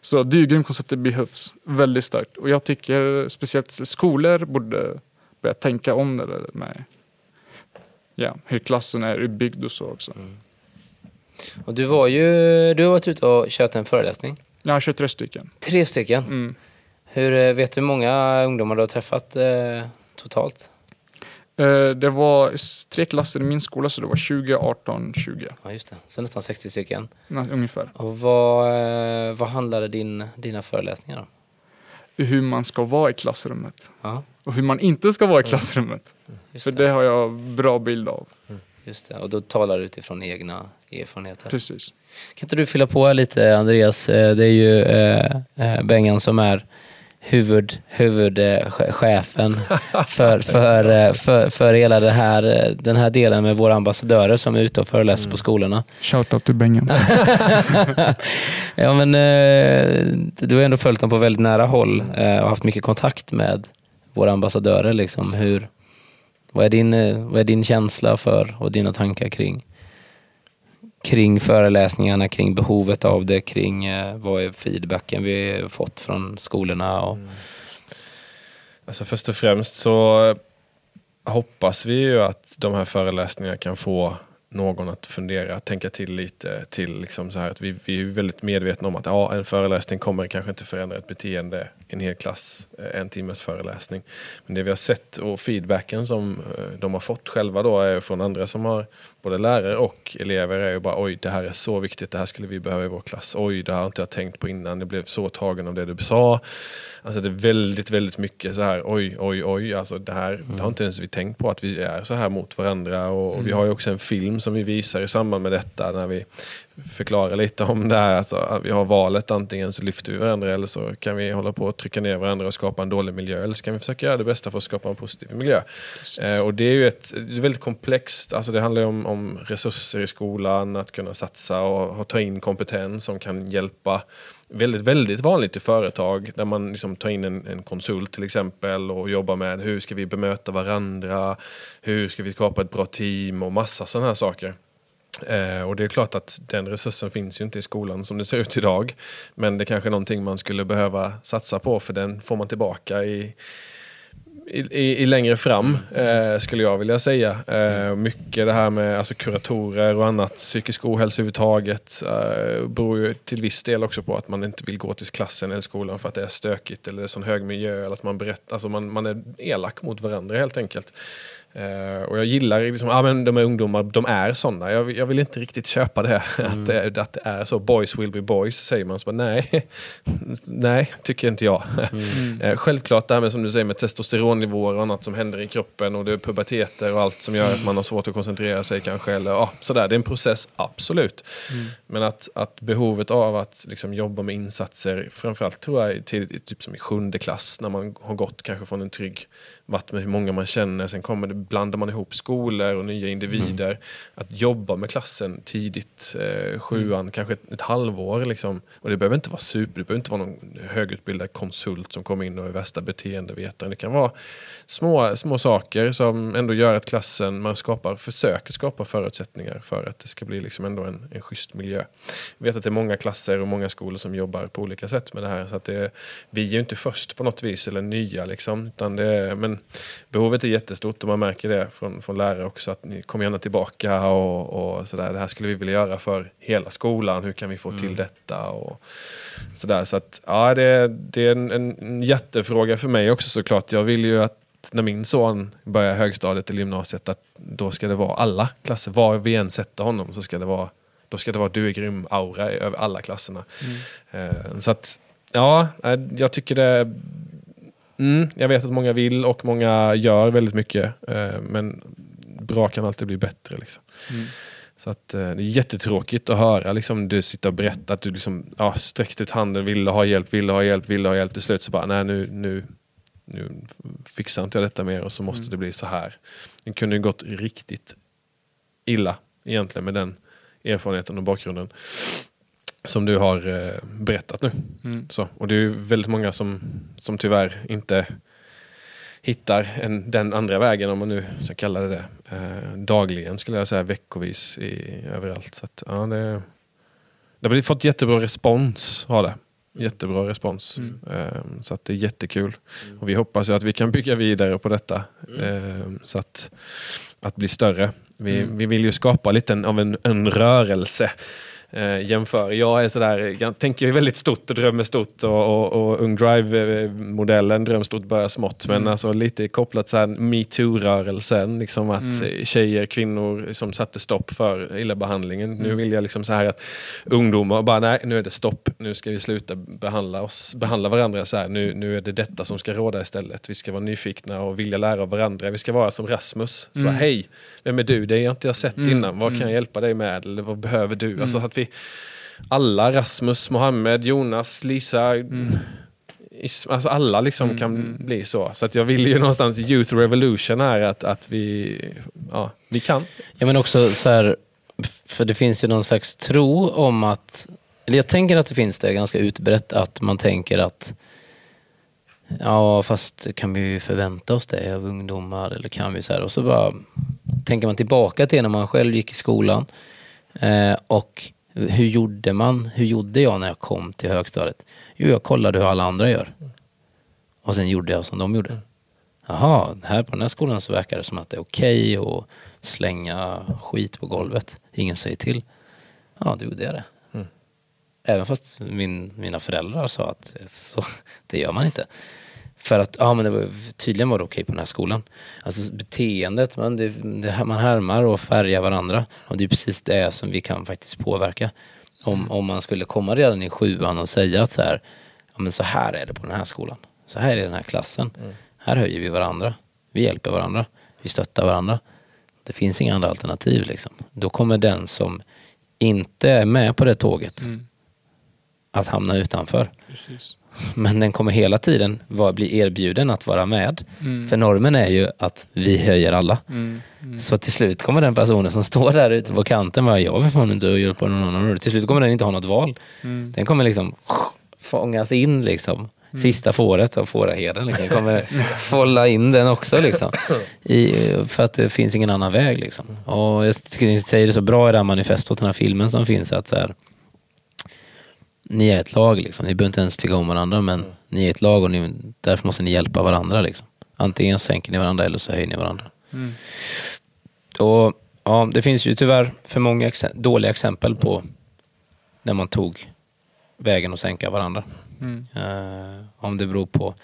Så Dugin-konceptet behövs väldigt starkt. Och jag tycker speciellt skolor borde börja tänka om det där med ja, hur klassen är uppbyggd och så också. Och du var ju, du har varit ute och kört en föreläsning. Jag har kört tre stycken. Tre stycken. Mm. Hur, eh, vet du hur många ungdomar du har träffat eh, totalt? Eh, Det var tre klasser i min skola så det var 20, 18, 20. Ja, just det. Så nästan 60 stycken. Nej, ungefär. Och vad, eh, vad handlade din, dina föreläsningar om? Hur man ska vara i klassrummet. Ja, Och hur man inte ska vara i klassrummet. just För det. det har jag bra bild av. Just det, och då talar du utifrån egna erfarenheter. Precis. Kan inte du fylla på här lite Andreas? Eh, Det är ju eh, eh, Bengan som är huvud, huvudchefen för, för, eh, för, för hela det här, den här delen med våra ambassadörer som är ute och föreläser på skolorna. Shoutout till Bengan. ja, men, du har ändå följt dem på väldigt nära håll och haft mycket kontakt med våra ambassadörer. Liksom. Hur, vad, är din, eh, vad är din känsla för och dina tankar kring, kring föreläsningarna, kring behovet av det, kring eh, vad är feedbacken vi fått från skolorna? Och, mm. Alltså först och främst så hoppas vi ju att de här föreläsningarna kan få någon att fundera, tänka till lite till liksom så här att vi, vi är väldigt medvetna om att ja, en föreläsning kommer kanske inte förändra ett beteende en hel klass, eh, en timmes föreläsning. Men det vi har sett och feedbacken som eh, de har fått själva då är från andra som har både lärare och elever är ju bara oj det här är så viktigt, det här skulle vi behöva i vår klass. Oj det här har inte jag tänkt på innan, jag blev så tagen av det du sa. Alltså det är väldigt, väldigt mycket så här oj, oj, oj. Alltså det här det har inte ens vi tänkt på att vi är så här mot varandra. Och, och vi har ju också en film som vi visar i samband med detta när vi förklarar lite om det här. Alltså, att vi har valet, antingen så lyfter vi varandra eller så kan vi hålla på och trycka ner varandra och skapa en dålig miljö. Eller så kan vi försöka göra det bästa för att skapa en positiv miljö. Eh, och det är ju ett, det är väldigt komplext. Alltså det handlar ju om, om resurser i skolan, att kunna satsa och, och ta in kompetens som kan hjälpa väldigt, väldigt vanligt i företag där man liksom tar in en, en konsult till exempel och jobbar med hur ska vi bemöta varandra, hur ska vi skapa ett bra team och massa sådana här saker. Eh, och det är klart att den resursen finns ju inte i skolan som det ser ut idag. Men det kanske är någonting man skulle behöva satsa på för den får man tillbaka i, i, i, i längre fram, eh, skulle jag vilja säga. Eh, mycket det här med alltså, kuratorer och annat, psykisk ohälsa överhuvudtaget, eh, beror ju till viss del också på att man inte vill gå till klassen eller skolan för att det är stökigt eller det är sån hög miljö. Eller att man, berätt, alltså, man, man är elak mot varandra helt enkelt. Eh, och jag gillar liksom, ja men de är ungdomar, de är sådana. Jag, jag vill inte riktigt köpa det. Att, det att det är så. Boys will be boys, säger man. Så bara, nej, nej, tycker inte jag. Eh, självklart det här med, som du säger, med testosteronnivåer och annat som händer i kroppen och det är puberteter och allt som gör att man har svårt att koncentrera sig kanske. Eller, ja, sådär. Det är en process, absolut. Men att, att behovet av att liksom, jobba med insatser, framförallt tror jag till, typ som i sjunde klass, när man har gått kanske från en trygg varit med hur många man känner, sen kommer det, blandar man ihop skolor och nya individer. Att jobba med klassen tidigt, eh, sjuan, kanske ett, ett halvår. Liksom. Och det behöver inte vara super, det behöver inte vara någon högutbildad konsult som kommer in och är värsta beteendevetaren. Det kan vara små, små saker som ändå gör att klassen, man skapar, försöker skapa förutsättningar för att det ska bli liksom ändå en, en schysst miljö. Jag vet att det är många klasser och många skolor som jobbar på olika sätt med det här. Så att det, vi är ju inte först på något vis, eller nya liksom. Utan det, men behovet är jättestort och man märker det från, från lärare också. Att ni kommer gärna tillbaka och, och sådär. Det här skulle vi vilja göra för hela skolan. Hur kan vi få till detta? Och sådär. Så att, ja, det, det är en, en jättefråga för mig också såklart. Jag vill ju att när min son börjar högstadiet eller gymnasiet att då ska det vara alla klasser. Var vi än sätter honom så ska det vara då ska det vara du är grym-aura över alla klasserna. Eh, så att, ja, eh, jag tycker det... Mm, jag vet att många vill och många gör väldigt mycket. Eh, men bra kan alltid bli bättre. Liksom. Så att, eh, det är jättetråkigt att höra liksom, du sitter och berättar att du liksom, ja, sträckte ut handen, ville ha hjälp, ville ha hjälp, ville ha hjälp. Till slut så bara, nej nu, nu, nu fixar inte jag detta mer och så måste det bli så här. Det kunde ju gått riktigt illa egentligen med den erfarenheten och bakgrunden som du har eh, berättat nu. Mm. Så, och det är väldigt många som, som tyvärr inte hittar en, den andra vägen, om man nu ska kalla det det, eh, dagligen skulle jag säga, veckovis i, överallt. Så att, ja, det, det har fått jättebra respons, har det. Jättebra respons. Mm. Eh, så att det är jättekul. Och vi hoppas ju att vi kan bygga vidare på detta. Eh, så att, att bli större. Vi, Mm. vi vill ju skapa lite av en, en rörelse eh, jämför. Jag är sådär, jag tänker väldigt stort och drömmer stort och, och, och Ung Drive-modellen drömmer stort, börjar smått. Men alltså lite kopplat så här metoo-rörelsen, liksom att Mm. tjejer, kvinnor som satte stopp för illabehandlingen. Mm. Nu vill jag liksom så här att ungdomar bara, nej nu är det stopp, nu ska vi sluta behandla, oss, behandla varandra så här. Nu, nu är det detta som ska råda istället. Vi ska vara nyfikna och vilja lära av varandra. Vi ska vara som Rasmus. Så Mm. hej, vem är du? Det har jag inte sett Mm. innan. Vad kan jag hjälpa dig med? Eller vad behöver du? Alltså att vi alla, Rasmus, Mohammed, Jonas, Lisa, Is- Alltså alla liksom kan bli så. Så att jag vill ju någonstans, Youth Revolution är att, att vi, ja, vi kan. Ja men också så här, för det finns ju någon slags tro om att, eller jag tänker att det finns det ganska utbrett att man tänker att ja fast kan vi ju förvänta oss det av ungdomar eller kan vi så här och så bara tänker man tillbaka till när man själv gick i skolan eh, och hur gjorde man, hur gjorde jag när jag kom till högstadiet? Jo jag kollade hur alla andra gör och sen gjorde jag som de gjorde. Jaha, här på den här skolan så verkar det som att det är okej att slänga skit på golvet. Ingen säger till. Ja, då gjorde jag det. Mm. Även fast min, mina föräldrar sa att så, det gör man inte. För att ja, men det var, tydligen var det okej på den här skolan. Alltså beteendet, man, det, det, man härmar och färgar varandra. Och det är precis det som vi kan faktiskt påverka. Om, om man skulle komma redan i sjuan och säga att så här, ja, men så här är det på den här skolan. Så här är den här klassen. Här höjer vi varandra. Vi hjälper varandra. Vi stöttar varandra. Det finns inga andra alternativ. Liksom. Då kommer den som inte är med på det tåget Mm. att hamna utanför. Precis. Men den kommer hela tiden vara, bli erbjuden att vara med. Mm. För normen är ju att vi höjer alla. Mm. Mm. Så till slut kommer den personen som står där ute på kanten bara, jag vill fan inte hjälpa någon annan. Till slut kommer den inte ha något val. Mm. Den kommer liksom fångas in liksom. Sista fåret av fåraherden liksom. kommer fålla in den också liksom. I, för att det finns ingen annan väg liksom. Och jag tycker ni säger det så bra i det här manifestot, den här filmen som finns, att så här, ni är ett lag liksom. Ni behöver inte ens tycka om varandra men ni är ett lag och ni, därför måste ni hjälpa varandra liksom. Antingen sänker ni varandra eller så höjer ni varandra. Mm. Och, ja, det finns ju tyvärr för många exe- dåliga exempel på när man tog vägen att sänka varandra. Mm. Eh, om det beror på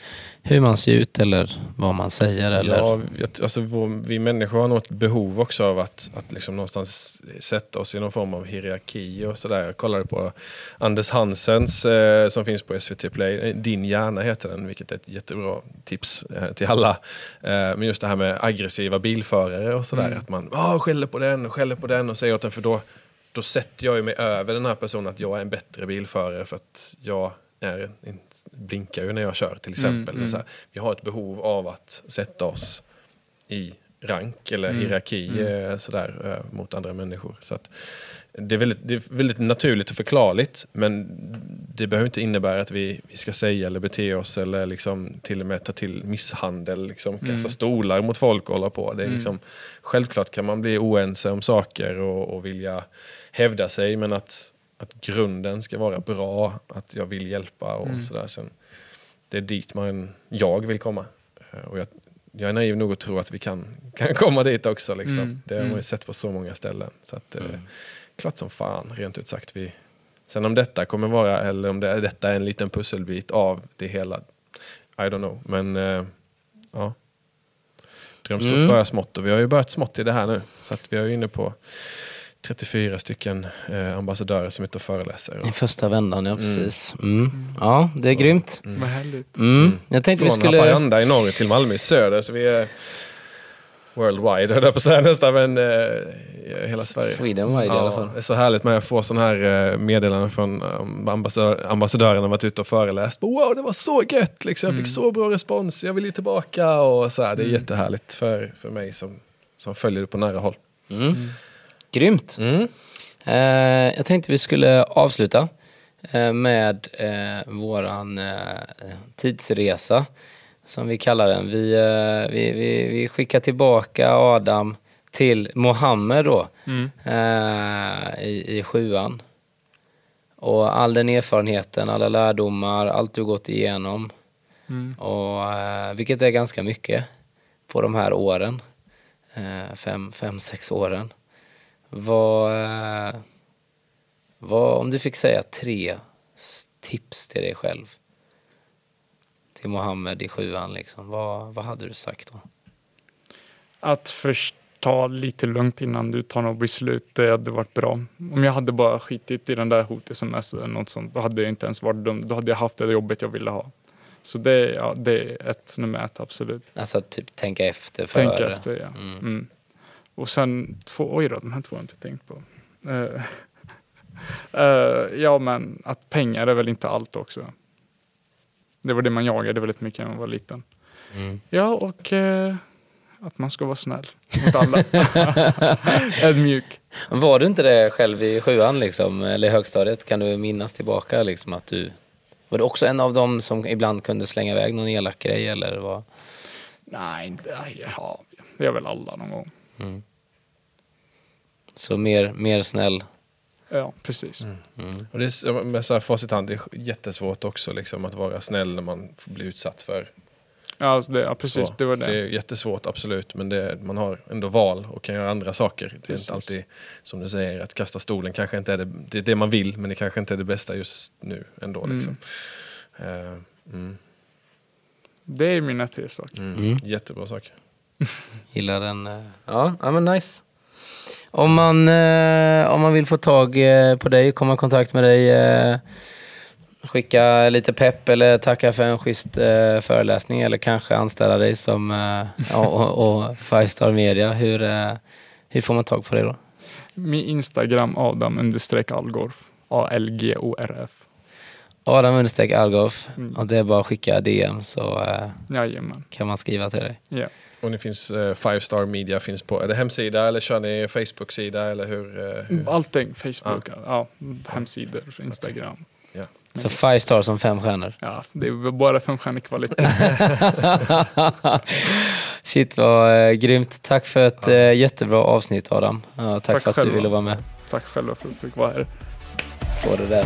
hur man ser ut eller vad man säger. Eller, Ja, alltså, vår, vi människor har nog ett behov också av att, att liksom någonstans sätta oss i någon form av hierarki och sådär. Jag kollade på Anders Hansens eh, som finns på SVT Play. Eh, Din hjärna heter den, vilket är ett jättebra tips till alla. Men just det här med aggressiva bilförare och sådär. Att man ah, skäller på den, skäller på den och säger åt den för då, då sätter jag ju mig över den här personen att jag är en bättre bilförare för att jag är, en- blinkar ju när jag kör till exempel. mm. Här, vi har ett behov av att sätta oss i rank eller Mm, hierarki eh, sådär, eh, mot andra människor. Så det, är väldigt, det är väldigt naturligt och förklarligt men det behöver inte innebära att vi, vi ska säga eller bete oss eller liksom till och med ta till misshandel, liksom, kasta Mm. stolar mot folk och hålla på. Det är Mm. liksom, självklart kan man bli oense om saker och, och vilja hävda sig men att, att grunden ska vara bra, att jag vill hjälpa och Mm. sådär. Sen, det är dit man, jag vill komma. Eh, Och jag, jag är naiv nog att tro att vi kan, kan komma dit också. Liksom. Mm, Det har man ju mm. sett på så många ställen. Så att, eh, klart som fan, rent ut sagt. Vi, sen om detta kommer vara, eller om det, detta är en liten pusselbit av det hela, I don't know. Men eh, ja, dröm stort, Mm. börja smått. Och vi har ju börjat smått i det här nu. Så att vi är ju inne på 34 stycken eh, ambassadörer som är ute och föreläser. I Och, första vändan, ja precis. Mm. Ja, det är Så. grymt. Vad härligt. Mm. Jag tänkte vi från skulle... Haparanda i norr till Malmö i söder. Så vi är worldwide, höll jag på att säga nästan, men eh, hela Sverige. Sweden wide i alla fall. det är så härligt med att få sådana här eh, meddelanden från um, ambassadör, ambassadörerna varit ute och föreläst. Wow, det var så gött! Liksom. Jag fick så bra respons, jag vill ju tillbaka. Och så här, det är jättehärligt för, för mig som, som följer det på nära håll. Mm. Grymt. Eh, jag tänkte vi skulle avsluta eh, med eh, våran eh, tidsresa, som vi kallar den. Vi, eh, vi, vi, vi skickar tillbaka Adam till Mohammed då, Mm. eh, i, i sjuan. Och all den erfarenheten, alla lärdomar, allt du gått igenom. Mm. Och, eh, vilket är ganska mycket på de här åren. Fem, fem, sex åren. Vad, eh, Vad, om du fick säga tre tips till dig själv. Till Mohammed i sjuan liksom. Vad, vad hade du sagt då? Att först ta lite lugnt innan du tar något beslut, det hade varit bra. Om jag hade bara skitit i den där hotet eller något sånt, då hade jag inte ens varit dum. Då hade jag haft det jobbet jag ville ha. Så det, ja, det är ett nummer ett, absolut. Alltså typ tänka efter före. Tänk efter, ja. Mm. Mm. Och sen två, oj då, de här två har jag inte tänkt på. Eh, eh, ja, men att pengar är väl inte allt också. Det var det man jagade väldigt mycket när man var liten. Mm. Ja, och eh, att man ska vara snäll mot alla. Ödmjuk. Var du inte det själv i sjuan liksom, eller i högstadiet? Kan du minnas tillbaka liksom att du... Var du också en av dem som ibland kunde slänga iväg någon elak grej eller vad? Nej, inte, ja, det är väl alla någon gång. Mm. Så mer, mer snäll. Ja, precis. Mm. Och det är, med så här facit hand, det är jättesvårt också liksom, att vara snäll när man blir utsatt för Ja, alltså det, ja precis, så. det var det. Det är jättesvårt, absolut. Men det, man har ändå val och kan göra andra saker. Det är Precis. inte alltid, som du säger, att kasta stolen kanske inte är det, det, är det man vill, men det kanske inte är det bästa just nu ändå. Mm. Liksom. Eh, mm, Det är mina tre saker. mm. Mm. Jättebra sak. Gillar den. eh, Ja, ja men nice. Om man, eh, om man vill få tag eh, på dig, komma i kontakt med dig, eh, skicka lite pepp eller tacka för en schysst föreläsning eller kanske anställa dig som och, och Five Star Media. Hur, hur får man tag på dig då? Min Instagram Adam understreck Algorf. A-L-G-O-R-F. Adam understreck Algoff. Mm. Och det är bara att skicka DM så kan man skriva till dig. Ja. Och ni finns, eh, Five Star Media finns på, är det hemsida eller kör ni Facebook-sida eller hur? eh, hur? Allting. Facebook, ja. hemsidor, Instagram. Så Five Star som fem stjärnor. Ja, det är bara femstjärnig kvalitet. Shit vad eh, grymt. Tack för ett Ja. eh, jättebra avsnitt Adam. Ja, tack, Tack för att du själva. ville vara med. Tack själva för att jag fick vara här. Får det där.